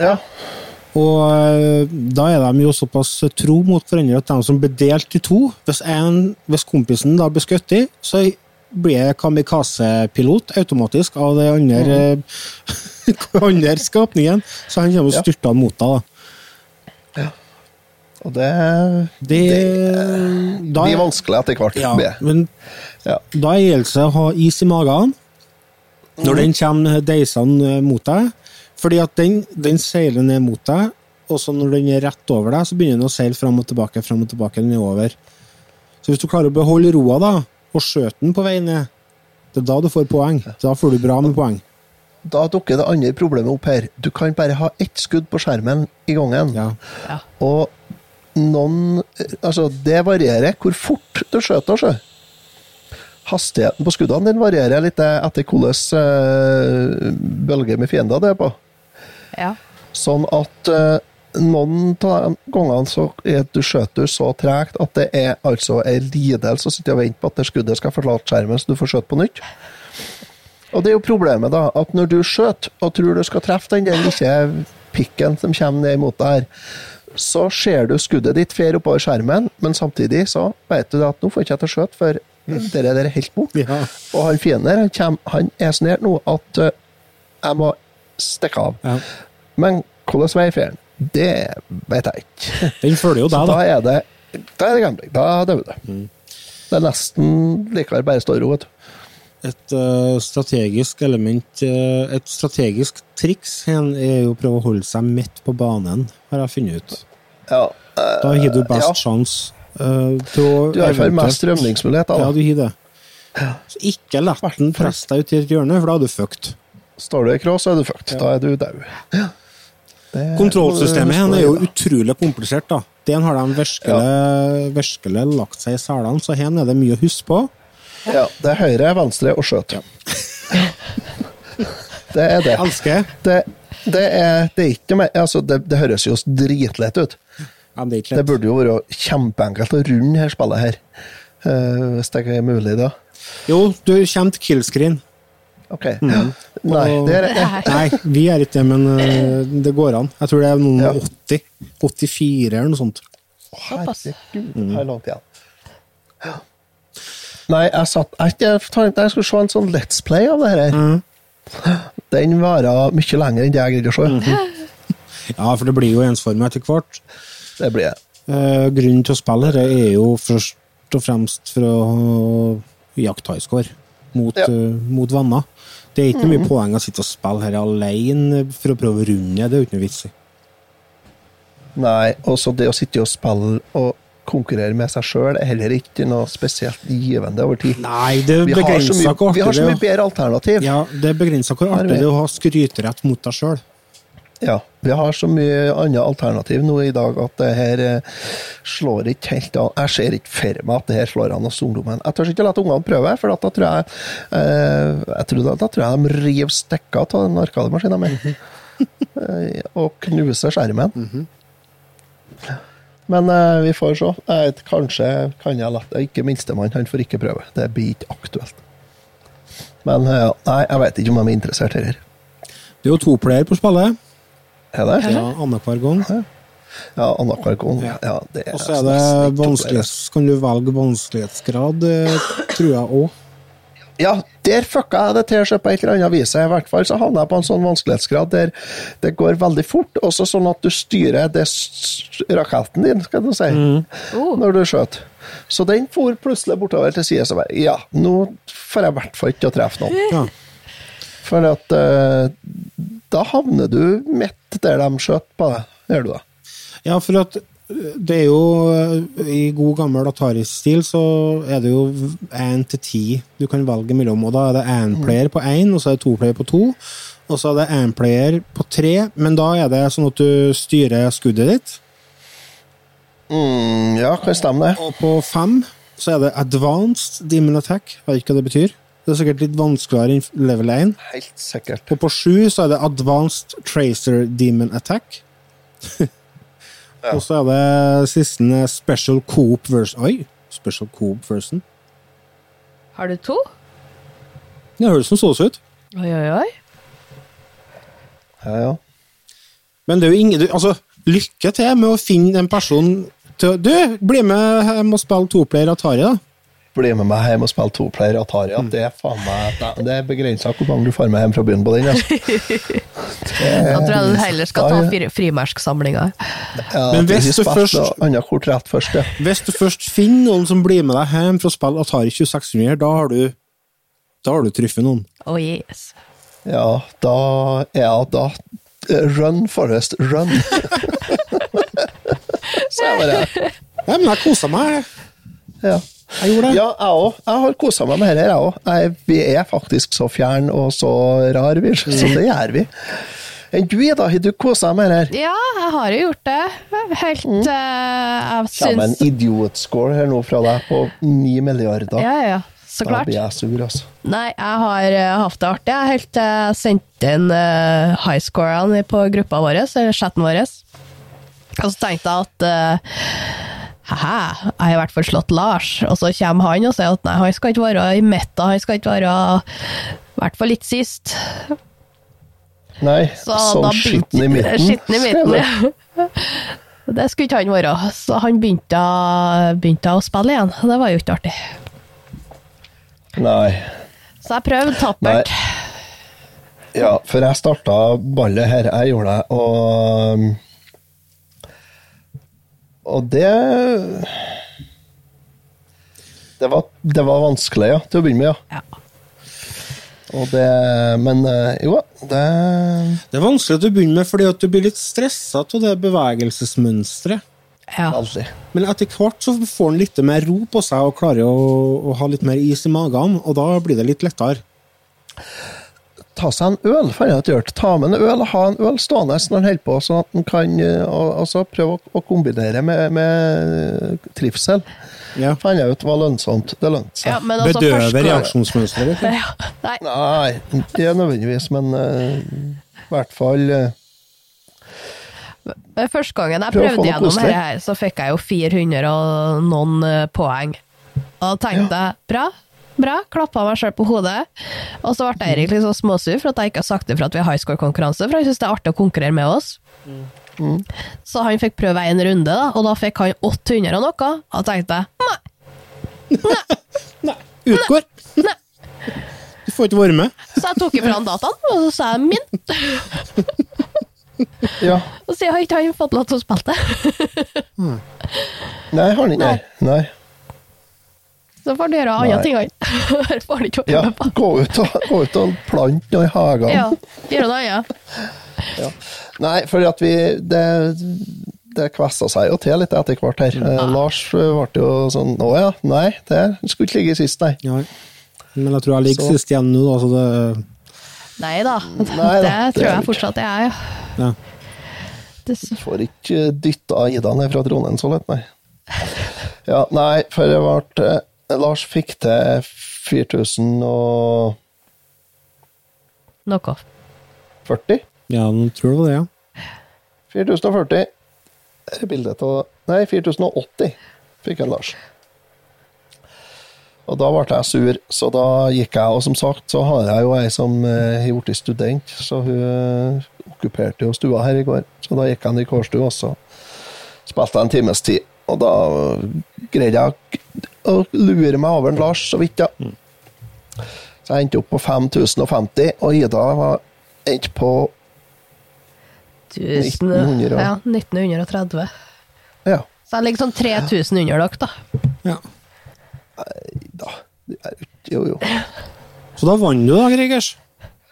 Ja. Og øh, da er de jo såpass tro mot hverandre at de som blir delt i to Hvis, en, hvis kompisen da blir skutt i, så blir jeg kamikaze-pilot automatisk av det andre, mm. [LAUGHS] andre skapningen. Så han kommer og Ja. styrter mot deg. da. Og det, Det, da blir er- vanskelig etter hvert. Ja, men Ja. da gjelder det å ha is i magen når den kommer deisende mot deg. Fordi at den, den seiler ned mot deg, og så når den er rett over deg, så begynner den å seile fram og tilbake, fram og tilbake, den er over. Så hvis du klarer å beholde roa da, og skjøte den på vei ned, det er da du får poeng. Da får du bra med poeng. Da dukker det andre problemet opp her. Du kan bare ha ett skudd på skjermen i gangen. Ja. Og noen Altså, det varierer hvor fort du skjøter, sjø. Hastigheten på skuddene din varierer litt etter hvilken uh, bølge med fiender det er på. Ja. Sånn at eh, noen av gangene så er du skjøter så tregt at det er altså en lidelse å sitte og vente på at det skuddet skal forlate skjermen, så du får skjøte på nytt. Og det er jo problemet, da, at når du skjøter og tror du skal treffe den der lille pikken som kommer ned imot deg her, så ser du skuddet ditt fer oppover skjermen, men samtidig så vet du at nå får ikke jeg til å skjøte, for det der er helt borte. Ja. Og han fienden der, han, han er så nær nå at eh, jeg må stikke av. Ja. Men hvordan vei fer han? Det vet jeg ikke. [LAUGHS] Den følger jo deg, da da. er det Da er det gambling. Da dauer du. Det er nesten likevel bare stå i ro, vet du. Et uh, strategisk element, uh, et strategisk triks er jo å prøve å holde seg midt på banen, har jeg funnet ut. Ja, uh, Da har du best ja. sjanse uh, til å Du har i hvert fall eventuelt- mest rømningsmuligheter. Ja, du har det. Så ikke la den presse deg ut i et hjørne, for da er du fucked. Står du i krå, så er du fucked. Da er du dau. Det- Kontrollsystemet her er jo utrolig komplisert, da. Den har de virkelig, virkelig lagt seg i selene, så her er det mye å huske på. Ja, det er høyre, venstre og skjøt. [LAUGHS] Det er det. Elsker. Det, det, er, det er ikke mer altså, det, det høres jo dritlett ut. Ja, det Det burde jo være kjempeenkelt å runde her spillet her. Uh, hvis det er mulig, da. Jo, du kommer til killscreen. Ok. Nei, det er det. Nei, vi er ikke det, men uh, det går an. Jeg tror det er noen ja. 80. 84 eller noe sånt. Herregud, det er langt igjen. Ja. Nei, jeg satt jeg, jeg jeg skulle se en sånn Let's Play av det her. Den varer mye lenger enn det jeg greide å se. [LAUGHS] Ja, for det blir jo ensformig etter hvert. Det blir det. Eh, grunnen til å spille dette er jo først og fremst for å jakte highscore mot, Ja. uh, mot venner. Det er ikke mye Mhm. poeng å sitte og spille her alene for å prøve å runde. Det er jo ikke noe vits i. Nei, også det å sitte og spille og konkurrere med seg sjøl er heller ikke noe spesielt givende over tid. Nei, det vi har, mye, hvor vi har så mye bedre alternativ. Ja, det begrenser hvor artig det er å ha skryterett mot deg sjøl. Ja, vi har så mye andre alternativ nå i dag at det her eh, slår ikke helt an. Jeg ser ikke for meg at det her slår an hos ungdommen. Jeg tør ikke la ungene prøve, for da tror jeg, eh, jeg tror da, da tror jeg de river stikker av den arkademaskinen min. [LAUGHS] Eh, og knuser skjermen. Men eh, vi får se. Eh, kanskje kan jeg la det. Ikke minstemann, han får ikke prøve. Det blir ikke aktuelt. Men eh, nei, jeg vet ikke om de er interessert her. Det er jo to player på spillet. Er det? Ja, Annenhver gang. Ja, annenhver gang. Ja, det er Og så er det vanskelighets... Kan du velge vanskelighetsgrad, eh, tror jeg òg. Ja, der fucka jeg det til seg på et eller annet vis. I hvert fall så havna jeg på en sånn vanskelighetsgrad der det går veldig fort, også sånn at du styrer det raketten din, skal du si, når du skjøt. Så den for plutselig bortover til sida, så bare Ja, nå får jeg i hvert fall ikke å treffe noen. Ja. For at uh, da havner du midt der de skjøt på deg, gjør du det? Ja, for at det er jo eh, I god gammel Atari-stil så er det jo én til ti du kan velge mellom. Og da er det én player på én, og så er det to player på to. Og så er det én player på tre, men da er det sånn at du styrer skuddet ditt. Mm, ja, kan stemme det. Og på fem så er det advanced demon attack. Jeg vet ikke hva det betyr. Det er sikkert litt vanskeligere enn level 1. Helt sikkert. Og på sju så er det advanced tracer demon attack. [LAUGHS] Og så er det siste special coop version Oi! Special coop version. Har du to? Det høres som sås ut. Oi, oi, oi. Ja, ja. Men det er jo ingen Altså, lykke til med å finne en person til Du, bli med hjem og spille toplayer Atari, da. Bli med meg hjem og spille toplayer Atari. At det er faen meg Det er begrensa hvor mange du får med hjem fra byen på den. Altså. [LAUGHS] Da tror jeg du heller skal ta fri- frimerksamlinga. Ja, Men hvis du først- ja. Hvis du først finner noen som blir med deg hjem for å spille Atari 2600, da har du Da har du truffet noen. Oh yes. Ja, da Ja, da Run, Forest, run! [LAUGHS] [LAUGHS] Så jeg bare Ja, men jeg kosa meg. Ja. Jeg gjorde det. Ja, jeg òg. Jeg har kosa meg med dette, jeg òg. Vi er faktisk så fjern og så rar, vi. Så det gjør vi. Enn du, Ida, har du kosa deg med det her? Ja, jeg har jo gjort det. Helt Mm. uh, Jeg Kommer en syns idiotscore her nå fra deg på ni milliarder. Ja, ja, så Da klart. blir jeg sur, altså. Nei, jeg har uh, hatt det artig. Jeg helt uh, sendt inn uh, highscorene på gruppa vår, eller chatten vår. Og så tenkte jeg at uh, Hæ, jeg har i hvert fall slått Lars. Og så kommer han og sier at nei, han skal ikke være i meta, han skal ikke være I hvert fall litt sist. Nei, Så sånn skitten i midten. Skitten i midten, ja. [LAUGHS] Det skulle ikke han være. Så han begynte, begynte å spille igjen. Det var jo ikke artig. Nei. Så jeg prøvde tappert. Ja, for jeg starta ballet her, jeg gjorde det, og Og det det var, det var vanskelig, ja, til å begynne med, ja. Og det Men eh, jo, det Det er vanskelig til å begynne med, fordi at du blir litt stressa av det bevegelsesmønsteret. Ja. Men etter hvert så får han litt mer ro på seg og klarer å, å ha litt mer is i magen, og da blir det litt lettere. Ta seg en øl, får jeg ut gjort. Ta med en øl og ha en øl stående når han holder på, sånn at han kan altså, prøve å, å kombinere med, med trivsel. Ja. Fant jeg ut var lønnsomt. Det lønte seg. Ja, men altså, Bedøver først- reaksjonsmønsteret. ditt? [LAUGHS] Ja, nei. Nei, ikke nødvendigvis, men uh, i hvert fall uh, Men Første gangen jeg prøvde gjennom det dette, her, så fikk jeg jo 400 og noen poeng. Og da tenkte jeg bra, bra, klappa meg sjøl på hodet. Og så ble Eirik litt så småsur for at jeg ikke har sagt det for at vi har highscore-konkurranse, for han syns det er artig å konkurrere med oss. Mm. Så han fikk prøve en runde, da, og da fikk han 800 og noe. Og da tenkte jeg nei, Nei. Utgår. nei. Du får ikke være med. Så jeg tok ifra han dataen, og så sa jeg min. Ja. Og så har ikke han fått lov til å spille det. Nei, har han ikke. Nei. Så får du gjøre andre ting. [LAUGHS] Her får du ikke være Ja, med på. gå ut og, gå ut og plante noe i hagen. Ja, gjøre noe annet. [LAUGHS] Ja. Nei, for at vi Det, det kvessa seg jo til litt etter hvert her. Eh, Lars ble jo sånn Å ja, nei, det skulle ikke ligge sist, nei. Ja. Men jeg tror jeg ligger Så- sist igjen nå, da, så det Nei da, Nei da, [LAUGHS] det det tror jeg fortsatt jeg er, ja. ja. Du Får ikke dytta Ida ned fra tronen så lett, nei. Ja, nei, for det ble eh, Lars fikk til 4040. noe. ja, nå tror du det var det, ja. 4040. Her er bildet av Nei, 4080 fikk jeg Lars. Og da ble jeg sur, så da gikk jeg, og som sagt så har jeg jo ei som eh, har blitt student, så hun eh, okkuperte jo stua her i går. Så da gikk jeg ned i kårstua, og så spilte jeg en times tid. Og da greide jeg å lure meg over en Lars så vidt, ja. Så jeg endte opp på 5050, og Ida var endte på 1900 og- ja, 1930. Ja. Så jeg ligger sånn 3000 under dere, da. ja. Da. det er jo- Jo. Så da vant du, da, Gregers.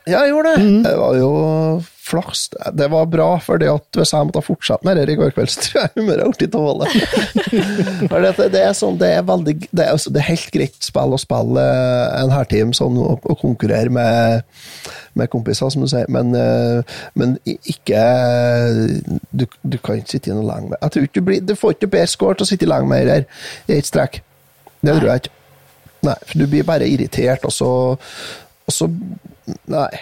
Ja, jeg gjorde det. Jeg var jo flaks. Det var bra, for hvis jeg måtte fortsette med det i går kveld, så tror jeg humøret ble dårlig. For det, det, er sånn, det, er veldig, det, er, altså, det er helt greit spill å spille eh, en hærteam sånn, og, og konkurrere med, med kompiser, som du sier, men, eh, men ikke du, du kan ikke sitte noe lenge med. Jeg tror ikke du, blir, du får ikke bedre score til å sitte lenge med her i et strekk. Det tror jeg ikke. Nei, for du blir bare irritert, og så, og så Nei.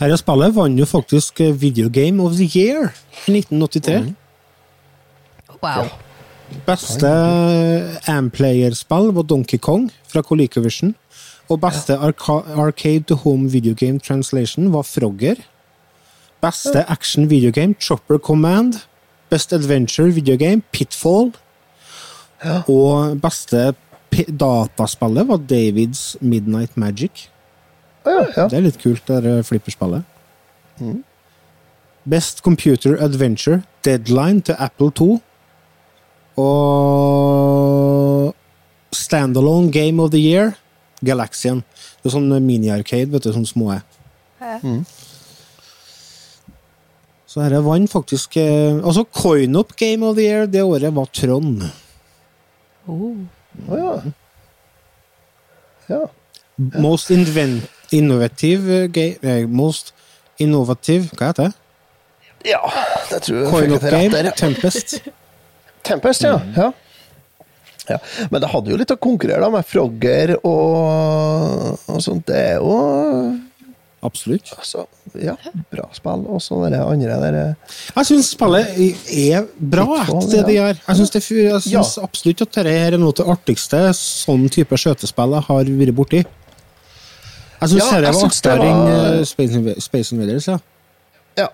Dette spillet vant jo faktisk eh, Video Game of the Year i 1983. Wow. Beste Amplayer-spill var Donkey Kong fra ColecoVision. Og beste arca Arcade to Home Video Game Translation var Frogger. Beste action video game Chopper Command. Best adventure video game Pitfall. Og beste p- dataspillet var Davids Midnight Magic. Ja, ja. Det er litt kult, det der flipperspillet. Best Computer Adventure, Deadline til Apple 2. Og Standalone Game of the Year, Galaxian. Det er sånn mini-arcade, vet du, sånne små. Mm. Så dette vant faktisk eh, Altså, Coin-up Game of the Year det året var Trond. Oh. Å ja. Ja. Most invent innovative game eh, Most innovativ Hva heter det? Ja, det tror jeg Coin rett Game. Tempest. [LAUGHS] Tempest, ja. ja. ja. Men det hadde jo litt å konkurrere da, med Frogger og, og sånt. Det er jo Absolutt. altså, ja, bra spill. Og så det andre der eh, Jeg syns spillet er bra, Pitfall, det de gjør. Jeg syns, det, jeg syns Ja. absolutt at dette er noe av det artigste sånn type skjøtespill jeg har vært borti. Jeg syns Ja, det var artigere var- enn eh, Space, Inv Space Invaders, ja. Ja.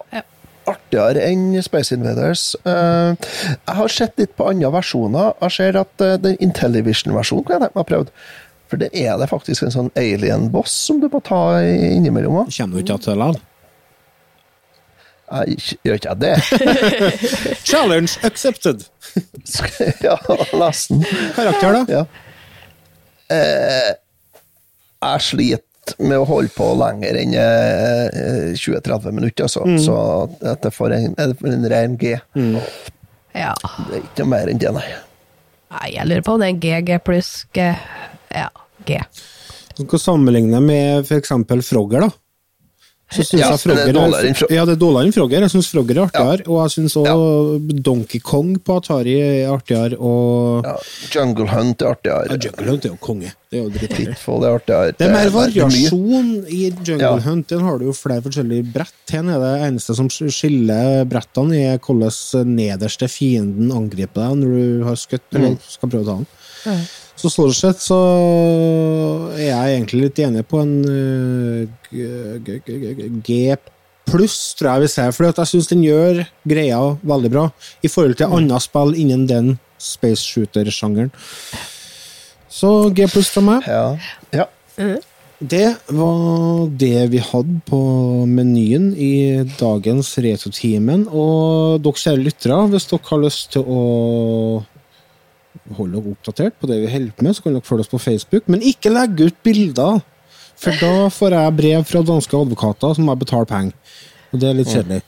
Artigere enn Space Invaders. Uh, jeg har sett litt på andre versjoner. Jeg ser at uh, den Intellivision-versjonen kunne jeg tenkt meg å prøve. For det er det faktisk en sånn alien-boss som du må ta innimellom. Du Kommer du ikke til likevel? Jeg gjør ikke jeg det? [LAUGHS] Challenge accepted! [LAUGHS] ja, nesten. Karakter, da? Ja. Eh, jeg sliter med å holde på lenger enn eh, 20-30 minutter, altså. Mm. Så at jeg får en, en ren G. Ja. Det er ikke noe mer enn det, nei. Nei, jeg lurer på om det er GG pluss G. Ja, G. Du kan sammenligne med f.eks. Frogger, da. Så synes Ja, jeg Frogger det er dårligere enn Ja, det er dårligere enn Frogger. Jeg syns Frogger er artigere. Og jeg syns òg Donkey Kong på Atari er artigere. Og Ja, Jungle Hunt er artigere. Ja, Jungle Hunt er jo konge. Det er jo er artigere. Det er mer variasjon i Jungle Ja. Hunt. Den har du jo flere forskjellige brett. Her er det eneste som skiller brettene, er hvordan nederste fienden angriper deg når du har skutt eller Mm. skal prøve å ta den. Så stort sett så er jeg egentlig litt enig på en eh, G pluss, tror jeg vi ser. For jeg syns den gjør greia veldig bra i forhold til andre spill innen den space shooter-sjangeren. Så G pluss fra meg. Ja. ja. Det var det vi hadde på menyen i dagens Retrotimen. Og dere kjære lyttere, hvis dere har lyst til å holde dere oppdatert på det vi holder på med, så kan dere følge oss på Facebook. Men ikke legge ut bilder, for da får jeg brev fra danske advokater som må betale penger. Og det er litt kjedelig.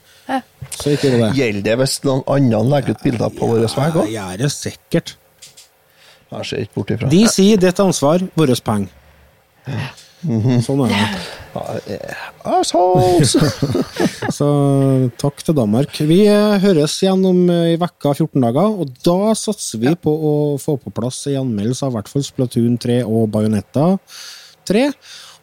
Så ikke gjør det. Gjelder det hvis noen andre legger ut bilder på vår vei òg? gjør det sikkert. Jeg ser ikke bort ifra. De sier det er ansvar, vårt penger. Sånn er det. Assholes! Så takk til Danmark. Vi eh, høres igjen om ei i vekka 14 dager, og da satser vi på å få på plass en anmeldelse av i hvert fall Splatoon 3 og Bayonetta 3.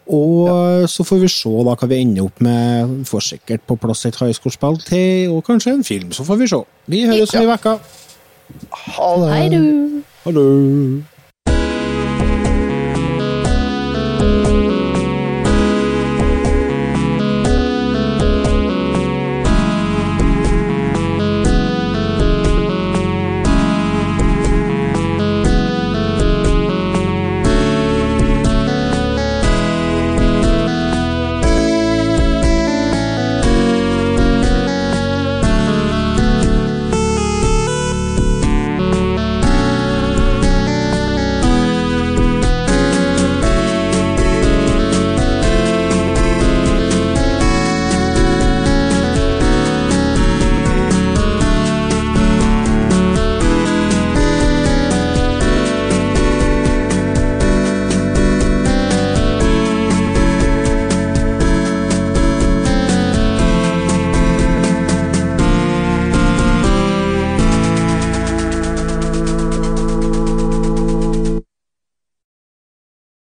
Og ja. så får vi se da hva vi ender opp med. Vi Får sikkert på plass et highscore-spill til, og kanskje en film. Så får vi se. Vi høres om i vekka. Ha det. Hei du! Ha det.